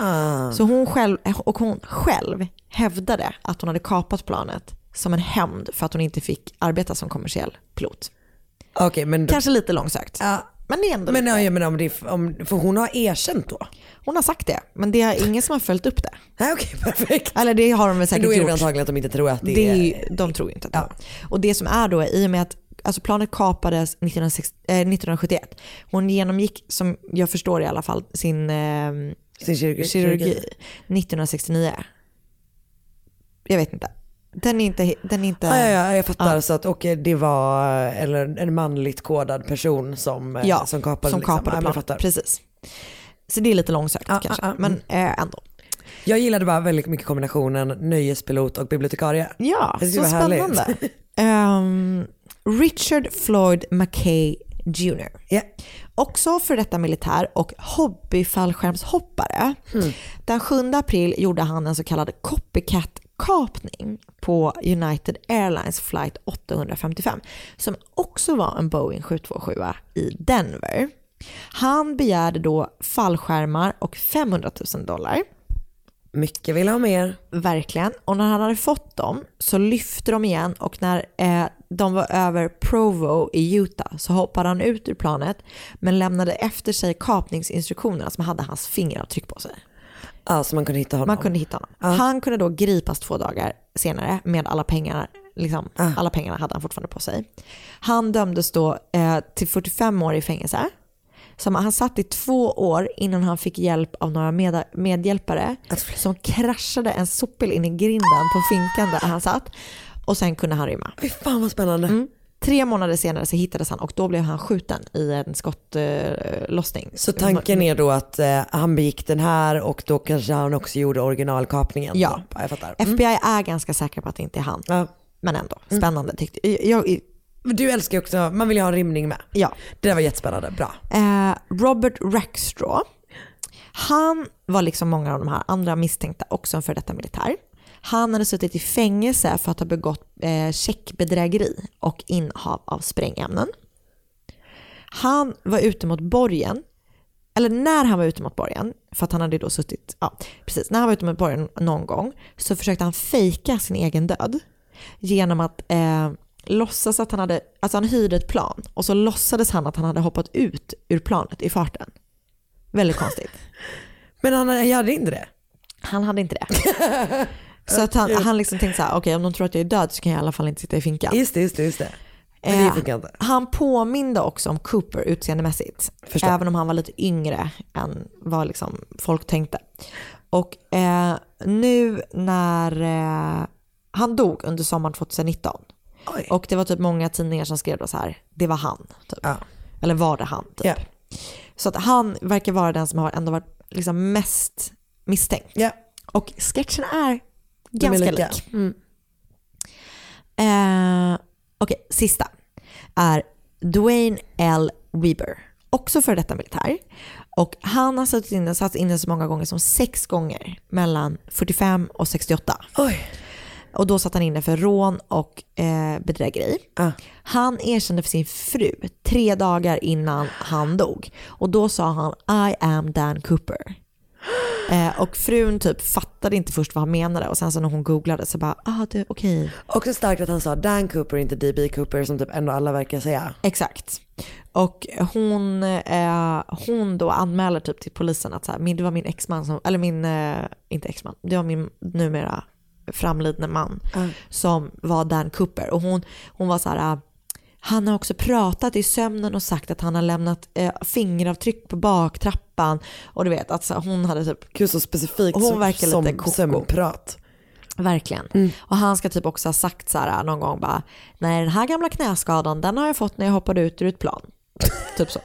Ah. Så hon själv, och hon själv hävdade att hon hade kapat planet som en hämnd för att hon inte fick arbeta som kommersiell pilot. Okej, men, Kanske lite långsökt. ja, Men det är ändå men, ja, ja, men om det, om, för hon har erkänt då? Hon har sagt det, men det är ingen som har följt upp det. Nej, okej, perfekt. Eller det har de väl säkert då är det väl gjort. antagligen att de inte tror att det, Det är, de tror ju inte att det var. Och det som är då, i och med att alltså planet kapades 1960, eh, 1971, hon genomgick, som jag förstår i alla fall, sin eh, Sin kirurgi. kirurgi 1969. Jag vet inte. Den är inte... Den är inte Ja, ja, ja, jag fattar. Ja. Så att, och det var eller en manligt kodad person som, eh, ja, som kapade. som liksom. kapade planet. fattar. Precis. Så det är lite långsökt Ja, kanske, men eh, ändå. jag gillade bara väldigt mycket kombinationen nöjespilot och bibliotekarie. Ja, så spännande. Ehm, Richard Floyd McKay Jr. Ja. Också för detta militär och hobbyfallskärmshoppare. Hmm. Den 7 april gjorde han en så kallad copycat-kapning på United Airlines flight 855 som också var en Boeing 727 i Denver. Han begärde då fallskärmar och 500 000 dollar. Mycket vill ha mer. Verkligen. Och när han hade fått dem så lyfte de igen och när eh, de var över Provo i Utah så hoppade han ut ur planet men lämnade efter sig kapningsinstruktionerna som hade hans fingeravtryck på sig. Ja, så man kunde hitta honom. Man kunde hitta honom. Han kunde då gripas två dagar senare med alla pengar. Liksom, Alla pengarna hade han fortfarande på sig. Han dömdes då eh, till 45 år i fängelse. Som han satt i två år innan han fick hjälp av några med, medhjälpare som kraschade en sopbil in i grinden på finkan där han satt. Och sen kunde han rymma. Fy fan vad spännande. Mm. Tre månader senare så hittades han och då blev han skjuten i en skottlossning. Så tanken är då att eh, han begick den här och då kanske han också gjorde originalkapningen? Ja. Jag fattar. Mm. FBI är ganska säkra på att det inte är han. Ja. men ändå spännande tyckte jag. jag Du älskar ju också, man vill ju ha en rimning med. ja. Det där var jättespännande, bra. Eh, Robert Rackstraw, han var liksom många av de här andra misstänkta också en för detta militär. Han hade suttit i fängelse för att ha begått eh, checkbedrägeri och innehav av sprängämnen. Han var ute mot borgen, eller när han var ute mot borgen, för att han hade då suttit, ja precis, när han var ute mot borgen någon gång så försökte han fejka sin egen död genom att eh, låtsas att han hade, alltså han hyrde ett plan och så låtsades han att han hade hoppat ut ur planet i farten. Väldigt konstigt. Men han hade inte det. Han hade inte det. Så att han, han liksom tänkte så här, okej om de tror att jag är död så kan jag i alla fall inte sitta i finkan. Just det, just det, just det. Eh. Han påminde också om Cooper utseendemässigt. Förstår. Även om han var lite yngre än vad liksom folk tänkte. Och eh, nu när eh, han dog under sommaren 2019. Oj. Och det var typ många tidningar som skrev då så här, det var han. Typ. Ja. Eller var det han? Typ. Ja. Så att han verkar vara den som har ändå varit liksom mest misstänkt. Ja. Och sketchen är ganska lik. Mm. Eh, Okej, sista är Dwayne L. Weber. Också för detta militär. Och han har suttit inne, satt inne så många gånger som sex gånger mellan 45 och 68. Oj. Och då satt han inne för rån och eh, bedrägeri. Ah. Han erkände för sin fru tre dagar innan han dog. Och då sa han I am Dan Cooper. Eh, och frun typ fattade inte först vad han menade och sen så när hon googlade så bara, ah det okej. Också starkt att han sa Dan Cooper, inte DB Cooper som typ ändå alla verkar säga. Exakt. Och hon, eh, hon då anmäler typ till polisen att så här, min, det var min exman, som, eller min, eh, inte exman, det var min numera framlidne man som var Dan Cooper. Och hon, hon var så här, han har också pratat i sömnen och sagt att han har lämnat eh, fingeravtryck på baktrappan. Och du vet, alltså, hon hade typ Gud så specifikt Hon som, verkar lite som koko. sömnprat. Verkligen. Och han ska typ också ha sagt så här någon gång bara, nej den här gamla knäskadan den har jag fått när jag hoppade ut ur ett plan. typ så.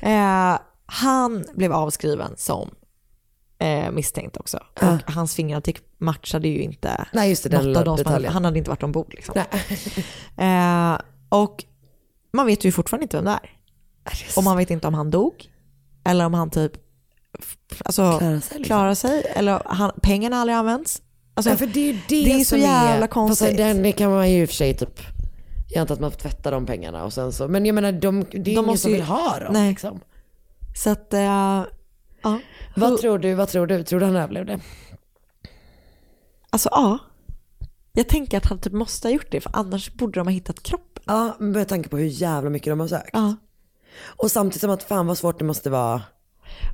eh, han blev avskriven som eh, misstänkt också. Och hans fingeravtryck matchade ju inte Nej just det, den något av de som hade, han hade inte varit ombord. Liksom. Nej. Eh, och man vet ju fortfarande inte vem det är. Och man vet inte om han dog. Eller om han typ alltså, Klarar sig, liksom. klarar sig. Eller han, pengarna aldrig används. Alltså, ja, för det är ju det, det är så jävla är, konstigt. Fast den, det kan man ju i och för sig typ, jag antar att man får tvätta de pengarna och sen så, men jag menar de, det är ingen måste som ju- vill ha dem. Nej. Liksom. Så att, eh, ja. Vad tror du, vad tror du? Tror du han överlevde? Alltså ja. Jag tänker att han typ måste ha gjort det för annars borde de ha hittat kroppen. Ja, med tanke på hur jävla mycket de har sökt. Ja. Och samtidigt som att fan vad svårt det måste vara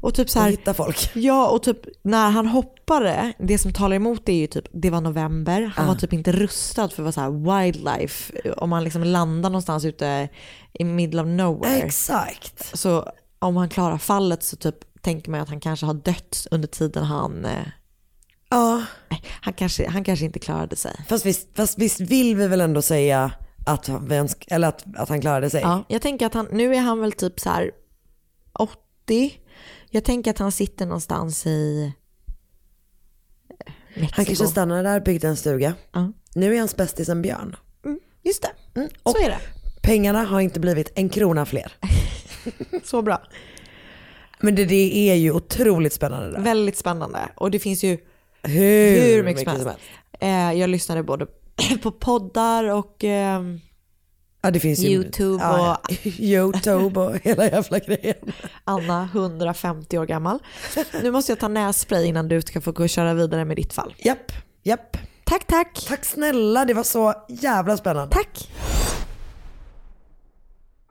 Och typ så att här, hitta folk. ja och typ när han hoppade, det som talar emot det är ju typ, det var november, han var typ inte rustad för att vara så wildlife. Om man liksom landar någonstans ute i middle of nowhere. Exakt. Så om han klarar fallet så typ tänker man att han kanske har dött under tiden han, eh, Ja, han, kanske, han kanske inte klarade sig. fast visst, fast visst vill vi väl ändå säga att, eller att, att han klarade sig? Ja, jag tänker att han, nu är han väl typ så här 80. Jag tänker att han sitter någonstans i eh, Mexiko. Han kanske stannade där, byggde en stuga. Ja. Nu är hans bästis en björn. Just det, Mm. Och så är det. pengarna har inte blivit en krona fler. Så bra. Men det, det är ju otroligt spännande. Där. Väldigt spännande. Och det finns ju Hur, hur mycket som helst. Eh, jag lyssnade både på poddar och eh, Ja, det finns ju, YouTube ja, ja. Youtube och hela jävla grejen. Anna, 150 år gammal. Nu måste jag ta nässpray innan du ska få gå och köra vidare med ditt fall. Japp, japp. Tack, tack. Tack snälla, det var så jävla spännande. Tack.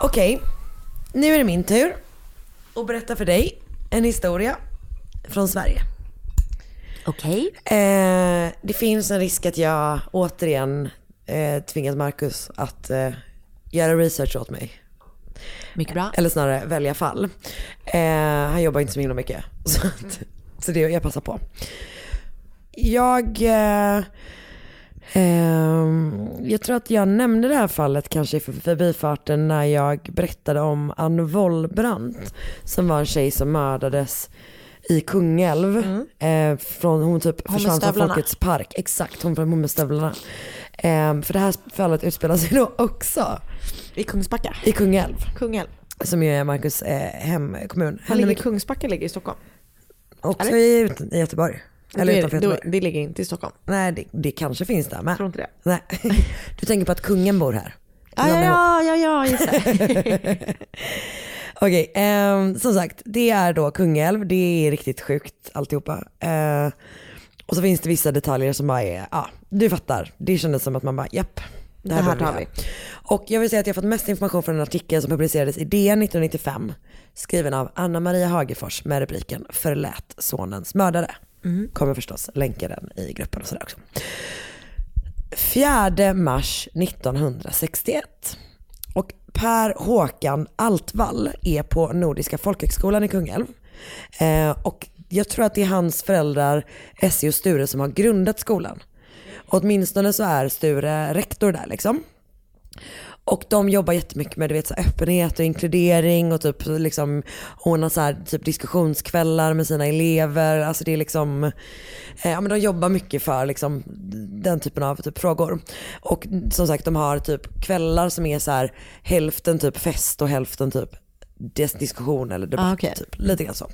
Okej, nu är det min tur att berätta för dig en historia från Sverige. Okej. Eh, det finns en risk att jag återigen eh, tvingat Marcus att eh, göra research åt mig. Mycket bra. Eller snarare välja fall. Eh, han jobbar inte så himla mycket. Så, att, så det jag passar på. Jag, eh, jag tror att jag nämnde det här fallet kanske i för- förbifarten när jag berättade om Ann Wollbrant som var en tjej som mördades i Kungälv. Eh, från, hon typ försvann från. Folkets park. Exakt, hon från hon med stövlarna. Eh, för det här fallet utspelar sig då också I Kungsbacka. i Kungälv. Kungälv. Som ju är Marcus eh, hemkommun. Han ligger, Kungsbacka ligger i Stockholm. Också eller? i Göteborg. Eller det, utanför Göteborg. det ligger inte i Stockholm. Nej, det, det kanske finns där med. Tror inte det. Nej. Du tänker på att kungen bor här? Ja, ja, ja, ja, ja just det. Okej, ehm, som sagt, det är då Kungälv. Det är riktigt sjukt alltihopa. Eh, och så finns det vissa detaljer som bara är, ja, du fattar. Det kändes som att man bara, japp. Det här, Det här tar vi. Och jag vill säga att jag har fått mest information från en artikel som publicerades i DN 1995. Skriven av Anna Maria Hagefors med rubriken Förlät sonens mördare. Mm. Kommer förstås länka den i gruppen och sådär också. 4 mars 1961. Och Per Håkan Altvall är på Nordiska folkhögskolan i Kungälv. Eh, och jag tror att det är hans föräldrar, Essie och Sture, som har grundat skolan. Och åtminstone så är Sture rektor där liksom. Och de jobbar jättemycket med du vet, så öppenhet och inkludering och typ liksom ordnar så här, typ diskussionskvällar med sina elever. Alltså det är liksom, eh, ja men de jobbar mycket för liksom den typen av typ frågor. Och som sagt de har typ kvällar som är så här hälften typ fest och hälften typ dis- diskussion eller debatt. Ah, okej. typ, lite grann så.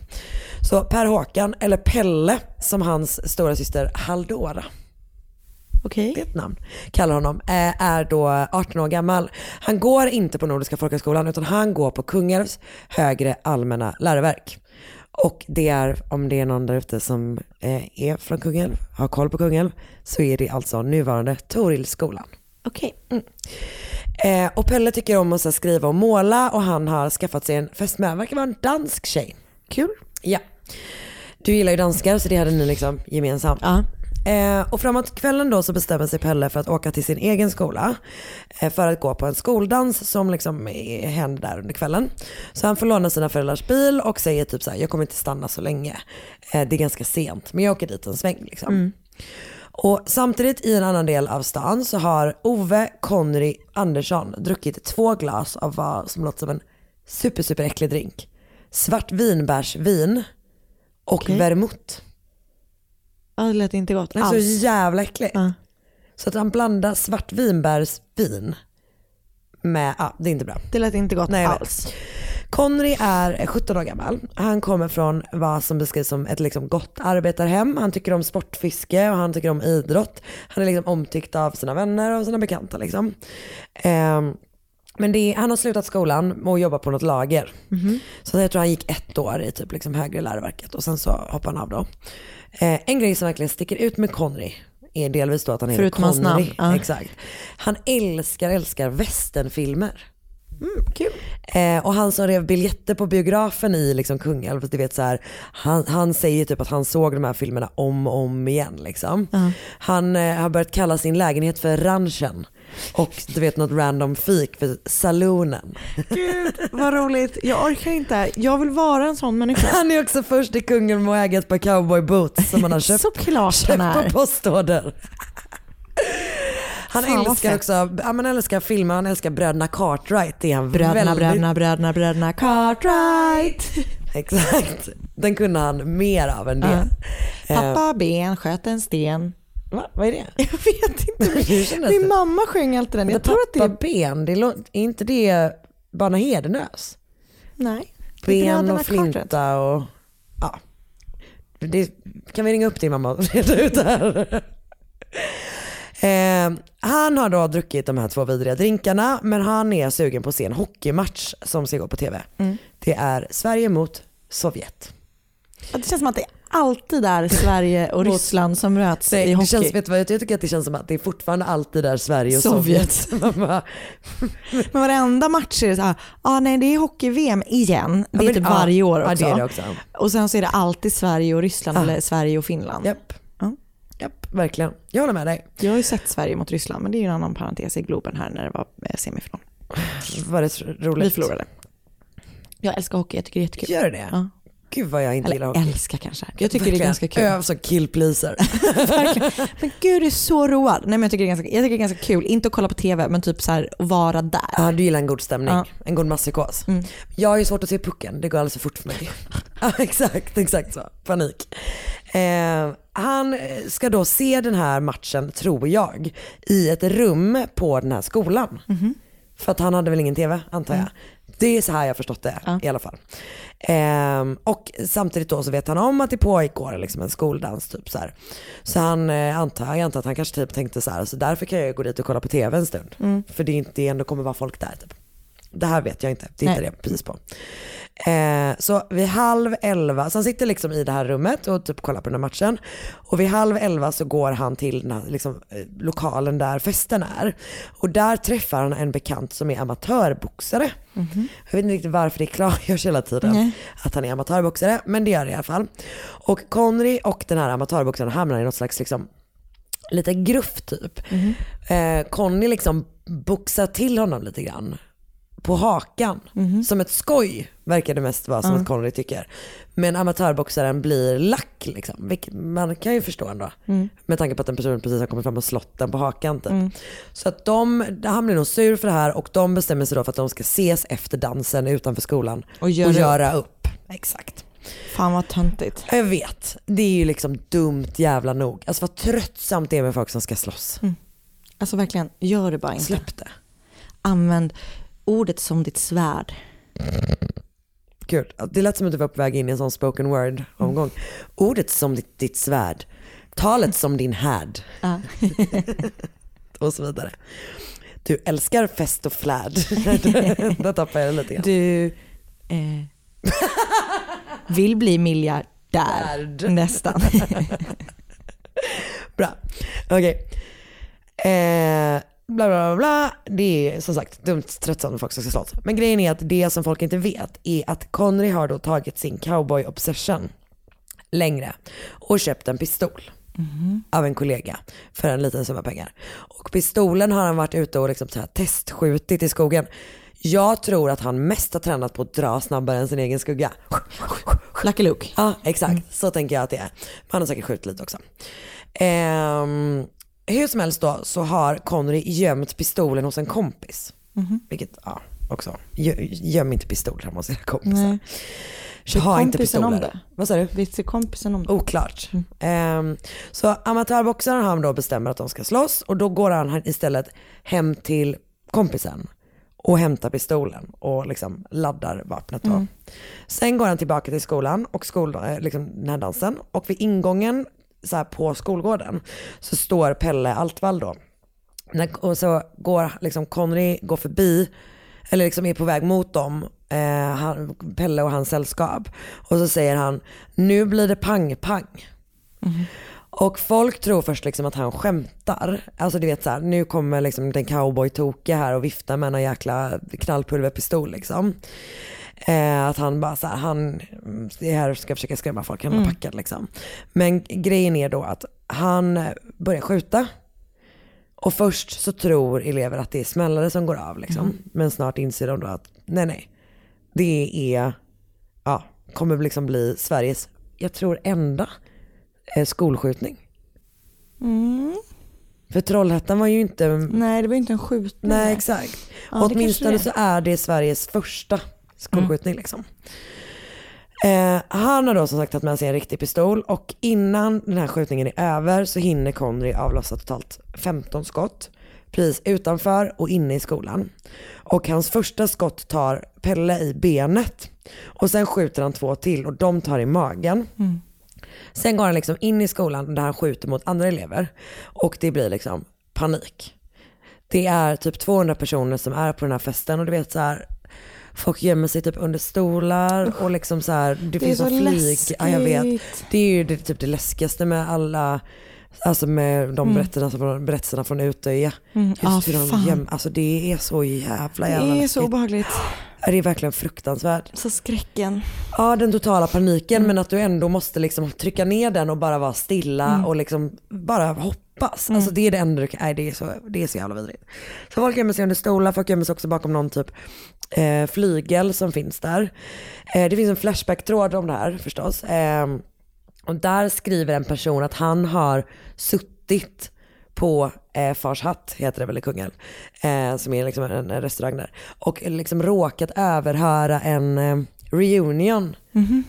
Så Per Håkan, eller Pelle som hans stora syster Haldora Okej. det är ett namn, kallar honom, eh, är då 18 år gammal. Han går inte på Nordiska folkhögskolan utan han går på Kungälvs högre allmänna läroverk. Och det är, om det är någon där ute som eh, är från Kungälv, har koll på Kungälv, så är det alltså nuvarande Torillskolan. Okej. Eh, och Pelle tycker om att så skriva och måla och han har skaffat sig en fästmö, verkar vara en dansk tjej. Kul. Ja. Du gillar ju danskar så det hade ni liksom gemensamt. Ja. Eh, och framåt kvällen då så bestämmer sig Pelle för att åka till sin egen skola eh, för att gå på en skoldans som liksom är- händer där under kvällen. Så han får låna sina föräldrars bil och säger typ så här: jag kommer inte stanna så länge. Eh, det är ganska sent men jag åker dit en sväng liksom. Och samtidigt i en annan del av stan så har Ove Conry Andersson druckit två glas av vad som låter som en super super äcklig drink. Svart vinbärsvin och Okej. vermouth. Ja, det lät inte gott Det är så alls. jävla äckligt. Ja. Så att han blandar svartvinbärsvin med, ja det är inte bra. Det lät inte gott Nej, alls. Conry är 17 år gammal. Han kommer från vad som beskrivs som ett liksom gott arbetarhem. Han tycker om sportfiske och han tycker om idrott. Han är liksom omtyckt av sina vänner och sina bekanta liksom. Ehm, men är, han har slutat skolan och jobbar på något lager. Så jag tror han gick ett år i typ liksom högre läroverket och sen så hoppade han av då. Eh, en grej som verkligen sticker ut med Conry är delvis då att han heter Förutom Conry. namn, ja. Exakt. Han älskar, älskar västernfilmer. Mm, kul. Eh, och han som rev biljetter på biografen i liksom Kungälv, du vet så här, han, han säger typ att han såg de här filmerna om och om igen. Liksom. Han eh, har börjat kalla sin lägenhet för ranchen och du vet något random fik för saloonen. Gud vad roligt. Jag orkar inte. Jag vill vara en sån människa. Han är också först i Kungälv med att äga ett par cowboy boots som han har köpt, Såklart köpt på postorder. Han Fan, älskar också, han älskar filmer, han älskar bröderna Cartwright. Det är han Bröderna, väldigt bröderna, bröderna, bröderna Cartwright. Exakt. Den kunde han mer av än det. Eh, Pappa ben sköt en sten. Va? Vad är det? Jag vet inte. Min det? mamma sjöng alltid den. Jag tror att det är... ben, det lå- är inte det Barna Hedenös? Nej. Är Ben och flinta och ja. Det, kan vi ringa upp din mamma och reda ut det här? Eh, han har då druckit de här två vidriga drinkarna men han är sugen på att se en hockeymatch som ska gå på tv. Mm. Det är Sverige mot Sovjet. Det känns som att det är alltid där Sverige och Ryssland som möts Det, i det hockey. känns, vet vad, jag tycker att det känns som att det är fortfarande alltid där Sverige och Sovjet. Sovjet. Men varenda match är det så här, ah, nej det är hockey-VM igen. Det är typ ja, varje år ja, också. det är det också. Och sen så är det alltid Sverige och Ryssland Ah. eller Sverige och Finland. Japp. Ja. Japp, verkligen. Jag håller med dig. Jag har ju sett Sverige mot Ryssland men det är ju en annan parentes i Globen här när det var eh, semifinal. Var det roligt? Vi förlorade. Jag älskar hockey, jag tycker det är jättekul. Gör det? Ja. Gud vad jag inte gillar Eller hockey. älskar kanske. Jag tycker det är Verkligen. ganska kul. Öv som killpleaser. Men gud, det är så road. Nej men jag tycker det är ganska, jag tycker det är ganska kul, inte att kolla på tv men typ så här vara där. Ja, du gillar en god stämning, Ja. en god masspsykos. Mm. Jag har ju svårt att se pucken, det går alldeles för fort för mig. ja, exakt, exakt så. Panik. Eh, han ska då se den här matchen, tror jag, i ett rum på den här skolan. Mhm. För att han hade väl ingen tv, antar jag. Det är så här jag har förstått det i alla fall. Ehm, och samtidigt då så vet han om att det pågår liksom en skoldans typ så här. Så han eh, antar, jag antar att han kanske typ tänkte så här, så därför kan jag ju gå dit och kolla på tv en stund. Mm. För det är inte, det ändå kommer vara folk där typ. Det här vet jag inte, det hittade jag precis på. Eh, så vid halv elva, så han sitter liksom i det här rummet och typ kollar på den här matchen. Och vid halv elva så går han till den här liksom, eh, lokalen där festen är. Och där träffar han en bekant som är amatörboxare. Jag vet inte riktigt varför det klargörs hela tiden Nej. att han är amatörboxare, men det gör det i alla fall. Och Conry och den här amatörboxaren hamnar i något slags liksom, lite gruff typ. Eh, Conny liksom boxar till honom lite grann på hakan. Som ett skoj verkar det mest vara som Ja. att Conny tycker. Men amatörboxaren blir lack liksom. Man kan ju förstå ändå. Mm. Med tanke på att en person precis har kommit fram och slått den på hakan typ. Mm. Så att de, han blir nog sur för det här och de bestämmer sig då för att de ska ses efter dansen utanför skolan. Och göra upp. Exakt. Fan vad töntigt. Jag vet, det är ju liksom dumt jävla nog. Alltså vad tröttsamt det är med folk som ska slåss. Alltså verkligen, gör det bara inte. Släpp det. Använd ordet som ditt svärd. Kul. Det lät som att du var på väg in i en sån spoken word omgång. Ordet som ditt, ditt svärd. Talet som din härd. Ja. och så vidare. Du älskar fest och flärd. Där tappar jag det lite grann. Du eh, vill bli miljardär. Nästan. Bra. Okej. Eh, bla bla bla. Det är som sagt dumt tröttsamt med folk ska slåss. Men grejen är att det som folk inte vet är att Connery har då tagit sin cowboy obsession längre och köpt en pistol av en kollega för en liten summa pengar. Och pistolen har han varit ute och liksom så här testskjutit i skogen. Jag tror att han mest har tränat på att dra snabbare än sin egen skugga. Lucky Luke. Ja, exakt. Så tänker jag att det är. Men han har säkert skjutit lite också. Ehm, hur som helst då så har Connery gömt pistolen hos en kompis. Mhm. Vilket, ja, också. Gö- Göm inte pistoler hemma hos era kompisar. Nej. Så ha inte kompisen om pistoler. det? Vad sa du? Visste kompisen om det? Oklart. Ehm, så amatörboxaren han då bestämmer att de ska slåss och då går han istället hem till kompisen och hämtar pistolen och liksom laddar vapnet då. Mm. Sen går han tillbaka till skolan och skol, eh, liksom den här dansen och vid ingången så här på skolgården så står Pelle Altvall då. Och så går liksom Conny går förbi, eller liksom är på väg mot dem, eh, han, Pelle och hans sällskap. Och så säger han, nu blir det pang-pang. Och folk tror först liksom att han skämtar. Alltså du vet så här, nu kommer liksom den cowboy-toke här och viftar med en jäkla knallpulverpistol liksom. Eh, att han bara så här, han det här ska försöka skrämma folk, han är Mm. packad liksom. Men grejen är då att han börjar skjuta. Och först så tror elever att det är smällare som går av liksom. Mm. Men snart inser de då att nej nej, det är, ja, kommer liksom bli Sveriges, jag tror enda eh, skolskjutning. Mm. För Trollhättan var ju inte, Nej, det var inte en skjutning. nej exakt. Ja, Åtminstone så är det Sveriges första skolskjutning liksom. Eh, han har då som sagt tagit med sig en riktig pistol och innan den här skjutningen är över så hinner Connery avlossa totalt 15 skott. Precis utanför och inne i skolan. Och hans första skott tar Pelle i benet. Och sen skjuter han två till och de tar i magen. Sen går han liksom in i skolan där han skjuter mot andra elever. Och det blir liksom panik. Det är typ 200 personer som är på den här festen och du vet så här Folk gömmer sig typ under stolar och liksom så här, det, Det är finns så så flyg. Ja, jag vet. läskigt. Det är ju det, typ det läskigaste med alla, alltså med de Mm. berättelserna, från, berättelserna från Utöja. Mm. Just Ja, hur de göm, alltså det är så jävla Det jävla är så läskigt. obehagligt. Ja, Det är verkligen fruktansvärt. Så skräcken. Ja den totala paniken Mm. men att du ändå måste liksom trycka ner den och bara vara stilla Mm. och liksom bara hoppas. Alltså det är det enda du kan, nej det är så, det är så jävla vidrigt. Så folk gömmer sig under stolar, folk gömmer sig också bakom någon typ eh, flygel som finns där. Eh, det finns en flashback-tråd om det här förstås. Eh, och där skriver en person att han har suttit på eh, Fars hatt, heter det väl i Kungälv, eh, som är liksom en, en restaurang där. Och liksom råkat överhöra en eh, reunion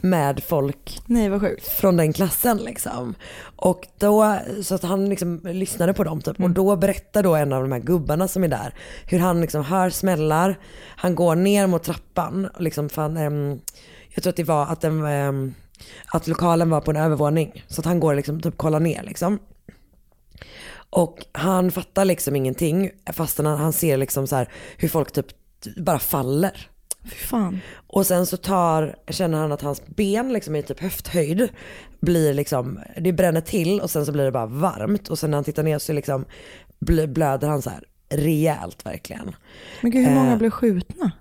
med folk Nej vad sjukt. från den klassen liksom. Och då, så att han liksom lyssnade på dem typ. Och då berättar då en av de här gubbarna som är där hur han liksom hör smällar, han går ner mot trappan liksom fan, ehm, jag tror att det var att, den, ehm, att lokalen var på en övervåning. Så att han går liksom typ kollar ner liksom. Och han fattar liksom ingenting fastän han, han ser liksom så här hur folk typ bara faller. Fan. Och sen så tar, känner han att hans ben liksom i typ höfthöjd blir liksom, det bränner till och sen så blir det bara varmt och sen när han tittar ner så liksom bl- blöder han så här rejält verkligen. Men gud hur många Eh, blev skjutna?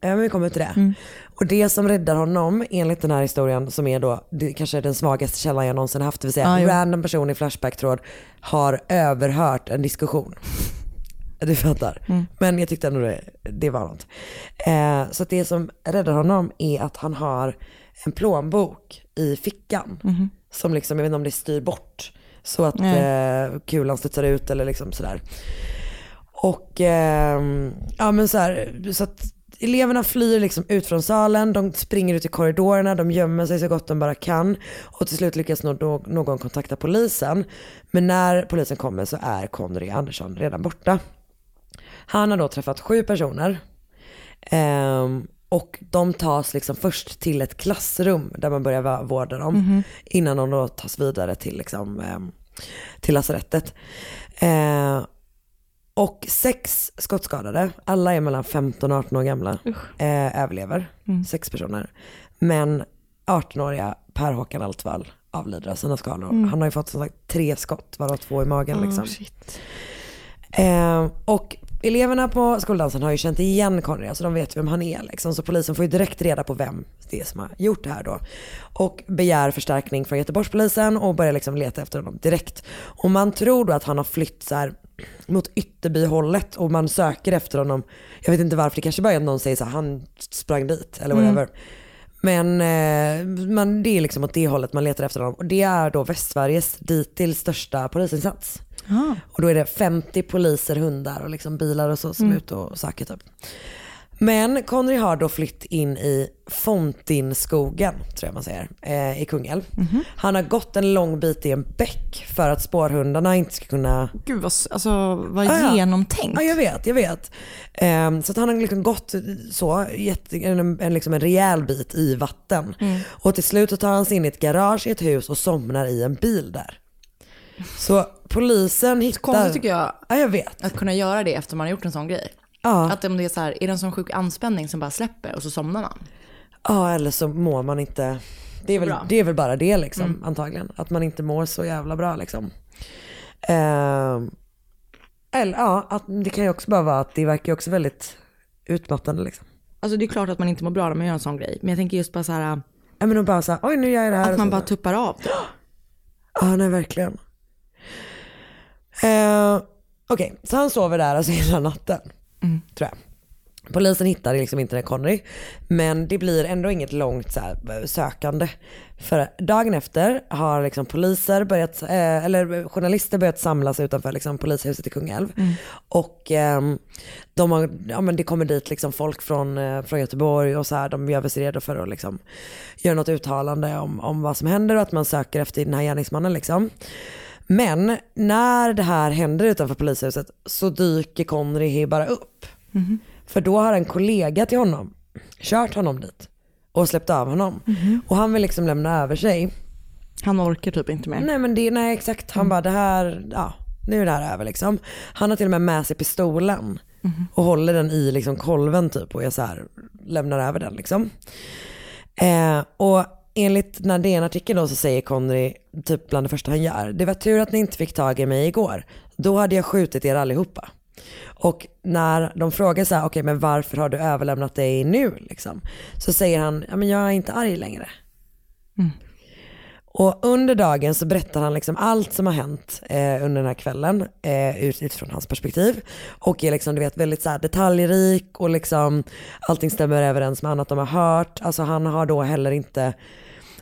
Ja men vi kommer till det. Mm. Och det som räddar honom enligt den här historien som är då det kanske är den svagaste källan jag någonsin haft, det vill säga Ja, jo. random person i Flashback-tråd har överhört en diskussion. Du fattar. Mm. Men jag tyckte ändå det, det var något. Eh, så det som räddar honom är att han har en plånbok i fickan. Mhm. Som liksom, jag vet inte om det styr bort. Så att eh, kulan studsar ut eller liksom sådär. Och ehm, ja men så här, så att eleverna flyr liksom ut från salen, de springer ut i korridorerna, de gömmer sig så gott de bara kan. Och till slut lyckas nå- någon kontakta polisen. Men när polisen kommer så är Connery Andersson redan borta. Han har då träffat sju personer. Ehm, och de tas liksom först till ett klassrum där man börjar vårda dem. Mhm. Innan de då tas vidare till, liksom, ehm, till lasarettet. Ehm, och sex skottskadade, alla är mellan 15 och 18 år gamla, eh, överlever. Mm. Sex personer. Men 18-åriga Per Håkan Altvall avlider av sina skador. Mm. Han har ju fått som sagt tre skott, varav två i magen. Oh, liksom. Eh, och eleverna på skoldansen har ju känt igen Connery, alltså de vet vem han är liksom. Så polisen får ju direkt reda på vem det är som har gjort det här då. Och begär förstärkning från Göteborgspolisen och börjar liksom leta efter honom direkt. Och man tror då att han har flytt så här mot Ytterbyhållet och man söker efter honom. Jag vet inte varför, det kanske bara är att någon säger så här, han sprang dit eller Mm. whatever. Men eh, man, det är liksom åt det hållet man letar efter honom. Och det är då Västsveriges dittills största polisinsats. Ah. Och då är det 50 poliser, hundar och liksom bilar och så som Mm. är ute och söker typ. Men Connery har då flytt in i Fontinskogen, tror jag man säger, eh, i Kungälv. Mhm. Han har gått en lång bit i en bäck för att spårhundarna inte ska kunna Gud vad, alltså, vad ja. genomtänkt. Ja jag vet, jag vet. Ehm, så att han har liksom gått så, jätte, en, en, liksom en rejäl bit i vatten. Mm. Och till slut tar han sig in i ett garage i ett hus och somnar i en bil där. Så polisen hittar... Konstigt tycker jag Ja jag vet. att kunna göra det efter man har gjort en sån grej. Ja. Att om det är så här, är det en sån sjuk anspänning som bara släpper och så somnar man? Ja eller så mår man inte, det är väl, det är väl bara det liksom Mm. antagligen. Att man inte mår så jävla bra liksom. Ehm, eller ja, att det kan ju också bara vara att det verkar ju också väldigt utmattande liksom. Alltså det är klart att man inte mår bra när man gör en sån grej. Men jag tänker just bara så här, Ja men och bara såhär, oj nu gör jag det här. att man så- bara tuppar av. Ja, nej verkligen. Eh, Okej, så han sover där alltså hela natten. Tror jag. Polisen hittar liksom inte den Connery. Men det blir ändå inget långt här, sökande. För dagen efter har liksom poliser börjat, eh, eller journalister börjat samlas utanför liksom polishuset i Kungälv. Mm. Och ehm, de har, ja, men det kommer dit liksom folk från, eh, från Göteborg och så här, de gör sig redo för att liksom göra något uttalande om, om vad som händer och att man söker efter den här gärningsmannen. Liksom. Men när det här händer utanför polishuset så dyker Connery bara upp. Mhm. För då har en kollega till honom kört honom dit och släppt av honom. Mhm. Och han vill liksom lämna över sig. Han orkar typ inte mer. Nej men det, nej exakt, han bara det här, ja nu är det här över liksom. Han har till och med med sig pistolen och håller den i liksom kolven typ och är så här, lämnar över den liksom. Eh, och enligt den här DN-artikeln då så säger Connery, typ bland det första han gör, det var tur att ni inte fick tag i mig igår. Då hade jag skjutit er allihopa. Och när de frågar så här, okej men varför har du överlämnat dig nu liksom? Så säger han, ja men jag är inte arg längre. Och under dagen så berättar han liksom allt som har hänt eh, under den här kvällen eh, ut- utifrån hans perspektiv. Och är liksom, du vet, väldigt så här detaljrik och liksom allting stämmer överens med annat de har hört. Alltså han har då heller inte,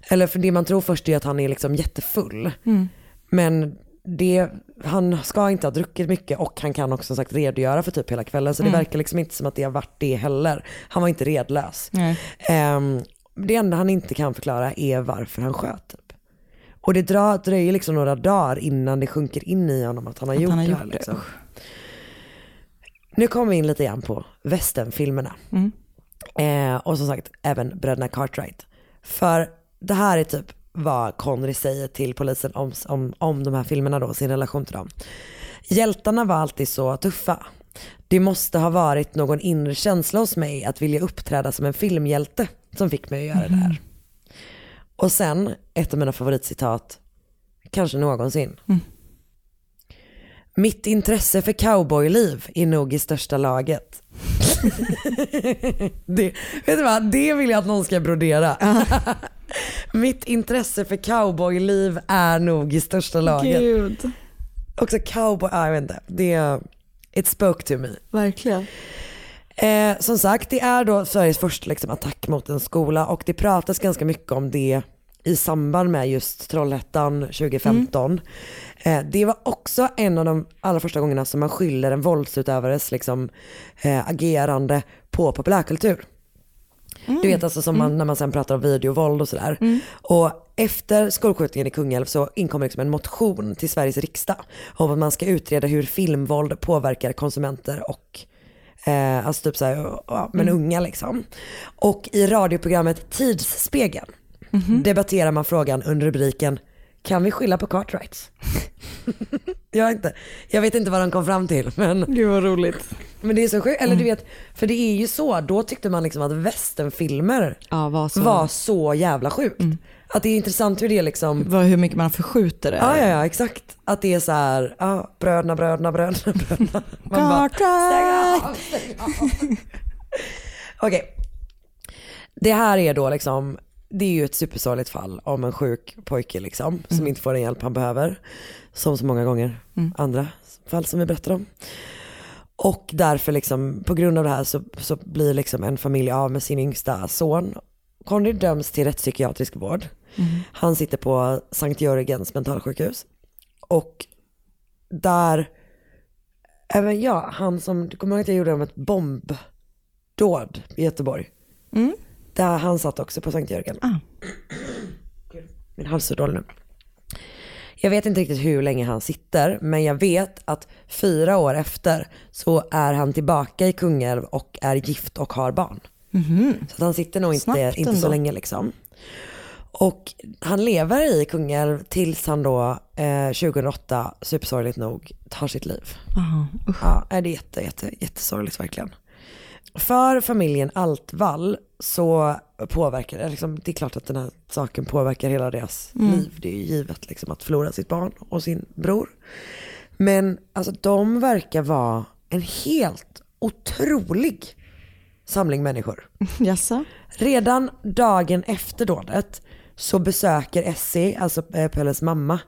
eller för det man tror först är att han är liksom jättefull. Mm. Men det, han ska inte ha druckit mycket och han kan också som sagt redogöra för typ hela kvällen. Så Mm. det verkar liksom inte som att det har varit det heller. Han var inte redlös. Ehm, det enda han inte kan förklara är varför han sköt. Typ. Och det drar, dröjer liksom några dagar innan det sjunker in i honom att han har Att gjort han har det här. gjort det, Liksom. Nu kommer vi in lite grann på westernfilmerna. Mm. Eh, och som sagt även bröderna Cartwright. För det här är typ vad Connery säger till polisen om, om, om de här filmerna då, sin relation till dem. Hjältarna var alltid så tuffa. Det måste ha varit någon inre känsla hos mig att vilja uppträda som en filmhjälte som fick mig att göra det här. Och sen, ett av mina favoritcitat, kanske någonsin. Mitt intresse för cowboyliv är nog i största laget. det, vet du vad, det vill jag att någon ska brodera. Mitt intresse för cowboyliv är nog i största laget. Gud. Också cowboy, ah, jag vet inte. Det, it spoke to me. Verkligen. Eh, som sagt, det är då Sveriges första liksom, attack mot en skola och det pratas ganska mycket om det i samband med just Trollhättan 2015. Eh, det var också en av de allra första gångerna som man skyller en våldsutövares liksom, eh, agerande på populärkultur. Du vet alltså som man, när man sen pratar om videovåld och sådär. Och efter skolskjutningen i Kungälv så inkommer liksom en motion till Sveriges riksdag om att man ska utreda hur filmvåld påverkar konsumenter och eh, alltså typ såhär, ja, men unga liksom. Och i radioprogrammet Tidsspegeln debatterar man frågan under rubriken Kan vi skylla på Cartwrights? jag, inte, jag vet inte vad de kom fram till men Gud vad roligt. men det är så sjukt, eller du vet, för det är ju så, då tyckte man liksom att westernfilmer Ja, var så. var så jävla sjukt. Att det är intressant hur det liksom, Vad, hur mycket man förskjuter det. ja ja ja exakt. Att det är så här, ja bröderna, bröderna, bröderna, bröderna. Cartwright! Okej. Det här är då liksom, det är ju ett supersorgligt fall om en sjuk pojke liksom, som inte får den hjälp han behöver. Som så många gånger andra fall som vi berättar om. Och därför liksom, på grund av det här så, så blir liksom en familj av med sin yngsta son. Conny döms till rättspsykiatrisk vård. Han sitter på Sankt Jörgens mentalsjukhus. Och där, även jag, han som, du kommer ihåg att jag gjorde om ett bombdåd i Göteborg? Mm. Där han satt också på Sankt Jörgen. Ah. Min hals är så dålig nu. Jag vet inte riktigt hur länge han sitter, men jag vet att fyra år efter så är han tillbaka i Kungälv och är gift och har barn. Så att han sitter nog inte, Snabbt inte så ändå. länge liksom. Och han lever i Kungälv tills han då eh, 2008, supersorgligt nog, tar sitt liv. Aha, usch. Ja, det är jätte, jätte, jättesorgligt verkligen. För familjen Altvall så påverkar det, liksom, det är klart att den här saken påverkar hela deras Mm. liv. Det är ju givet liksom, att förlora sitt barn och sin bror. Men alltså de verkar vara en helt otrolig samling människor. Jaså? Redan dagen efter dådet så besöker Essie, alltså eh, Pelles mamma,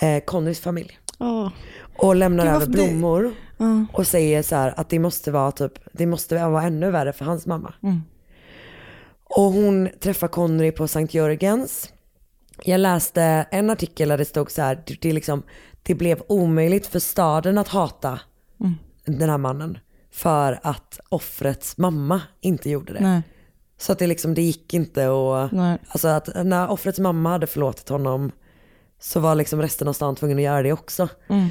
eh, Connys familj. Åh. Och lämnar över varför det- blommor Ja. och säger så här att det måste vara typ, det måste vara ännu värre för hans mamma. Mm. Och hon träffar Connery på Sankt Jörgens. Jag läste en artikel där det stod så här, det, det, liksom, det blev omöjligt för staden att hata Mm. den här mannen. För att offrets mamma inte gjorde det. Nej. Så att det liksom, det gick inte och, Nej. alltså att när offrets mamma hade förlåtit honom så var liksom resten av stan tvungen att göra det också. Mm.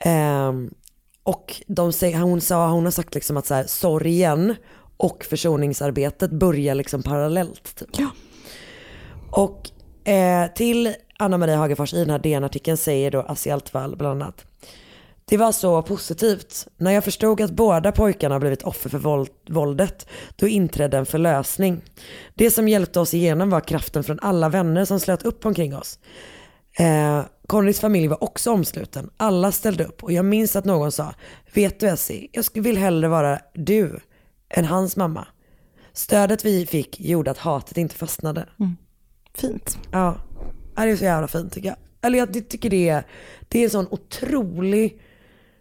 Ehm, och de hon, sa, hon har sagt liksom att så här, sorgen och försoningsarbetet börjar liksom parallellt. Typ. Ja. Och eh, till Anna Maria Hagefors i den här DN-artikeln säger då Assi Altvall bland annat. Det var så positivt. När jag förstod att båda pojkarna blivit offer för våld, våldet, då inträdde en förlösning. Det som hjälpte oss igenom var kraften från alla vänner som slöt upp omkring oss. Eh, Conrys familj var också omsluten. Alla ställde upp och jag minns att någon sa, vet du Essie, jag vill hellre vara du än hans mamma. Stödet vi fick gjorde att hatet inte fastnade. Fint. Ja, det är så jävla fint tycker jag. Eller jag tycker det är, det är en sån otrolig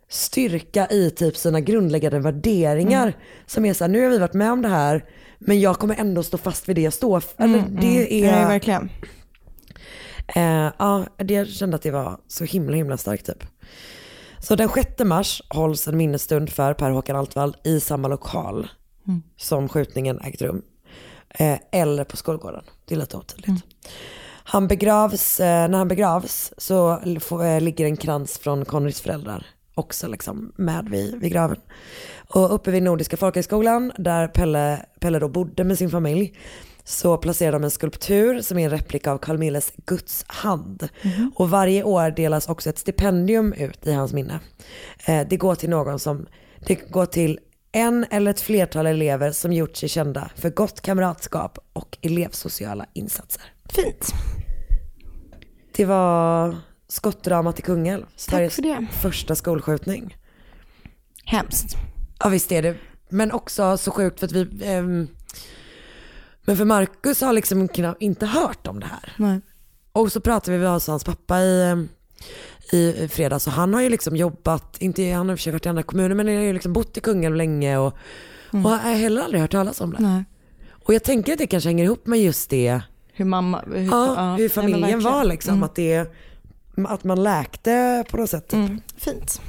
styrka i typ sina grundläggande värderingar. Mm. Som är så här, nu har vi varit med om det här, men jag kommer ändå stå fast vid det jag står för. Eller Mm, det mm. är... Ja, verkligen. Eh, ja, det jag kände att det var så himla himla starkt typ. Så den 6 mars hålls en minnesstund för Per Håkan Altvall i samma lokal Mm. som skjutningen ägt rum. Eh, eller på skolgården, det är lite otydligt. Han begravs, eh, när han begravs så l- få- eh, ligger en krans från Conrys föräldrar också liksom med vid, vid graven. Och uppe vid Nordiska folkhögskolan där Pelle, Pelle då bodde med sin familj så placerar de en skulptur som är en replika av Carl Milles Guds hand. Och varje år delas också ett stipendium ut i hans minne. Eh, det går till någon som, det går till en eller ett flertal elever som gjort sig kända för gott kamratskap och elevsociala insatser. Fint. Det var skottdramat i Kungälv, Sveriges för det. första skolskjutning. Hemskt. Ja visst är det. Men också så sjukt för att vi, ehm, men för Marcus har liksom inte hört om det här. Nej. Och så pratade vi med hans pappa i, ehm, i fredags och han har ju liksom jobbat, inte, han har i varit i andra kommuner men han har ju liksom bott i Kungälv länge och, och har heller aldrig hört talas om det. Nej. Och jag tänker att det kanske hänger ihop med just det, Hur mamma, hur, ja, ja, hur nej, familjen verkligen. var liksom. Mm. Att, det, att man läkte på något sätt. Typ. Mm. Fint.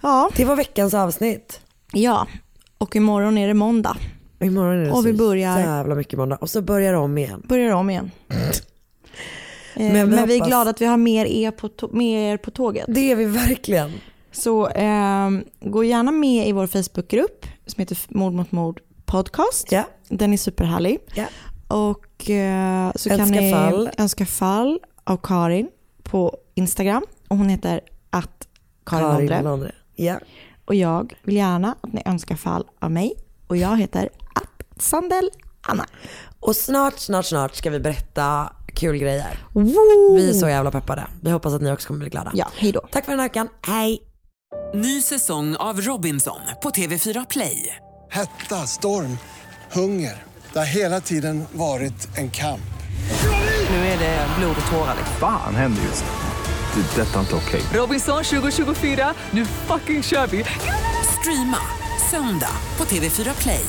Ja. Det var veckans avsnitt. Ja, och imorgon är det måndag. Imorgon är det Och så vi börjar- jävla mycket måndag. Och så börjar om igen. Börjar om igen. Eh, Men Men vi vi, är glada att vi har mer er på, to- med er på tåget. Det är vi verkligen. Så eh, gå gärna med i vår Facebookgrupp som heter Mord mot mord podcast. Ja. Den är superhärlig. Ja. Och eh, så kan Önska ni fall. önska fall av Karin på Instagram. Och hon heter att Karin. Londre. Ja. Och jag vill gärna att ni önskar fall av mig. Och jag heter att Sandell Anna. Och snart, snart, snart ska vi berätta kul grejer. Woo! Vi är så jävla peppade. Vi hoppas att ni också kommer bli glada. Ja, hej då. Tack för den här veckan. Hej! Ny säsong av Robinson på TV4 Play. Hetta, storm, hunger. Det har hela tiden varit en kamp. Nu är det blod och tårar. Fan händer just det. Det är detta inte okej. Robinson 2024, nu fucking kör vi! Streama söndag på TV4 Play.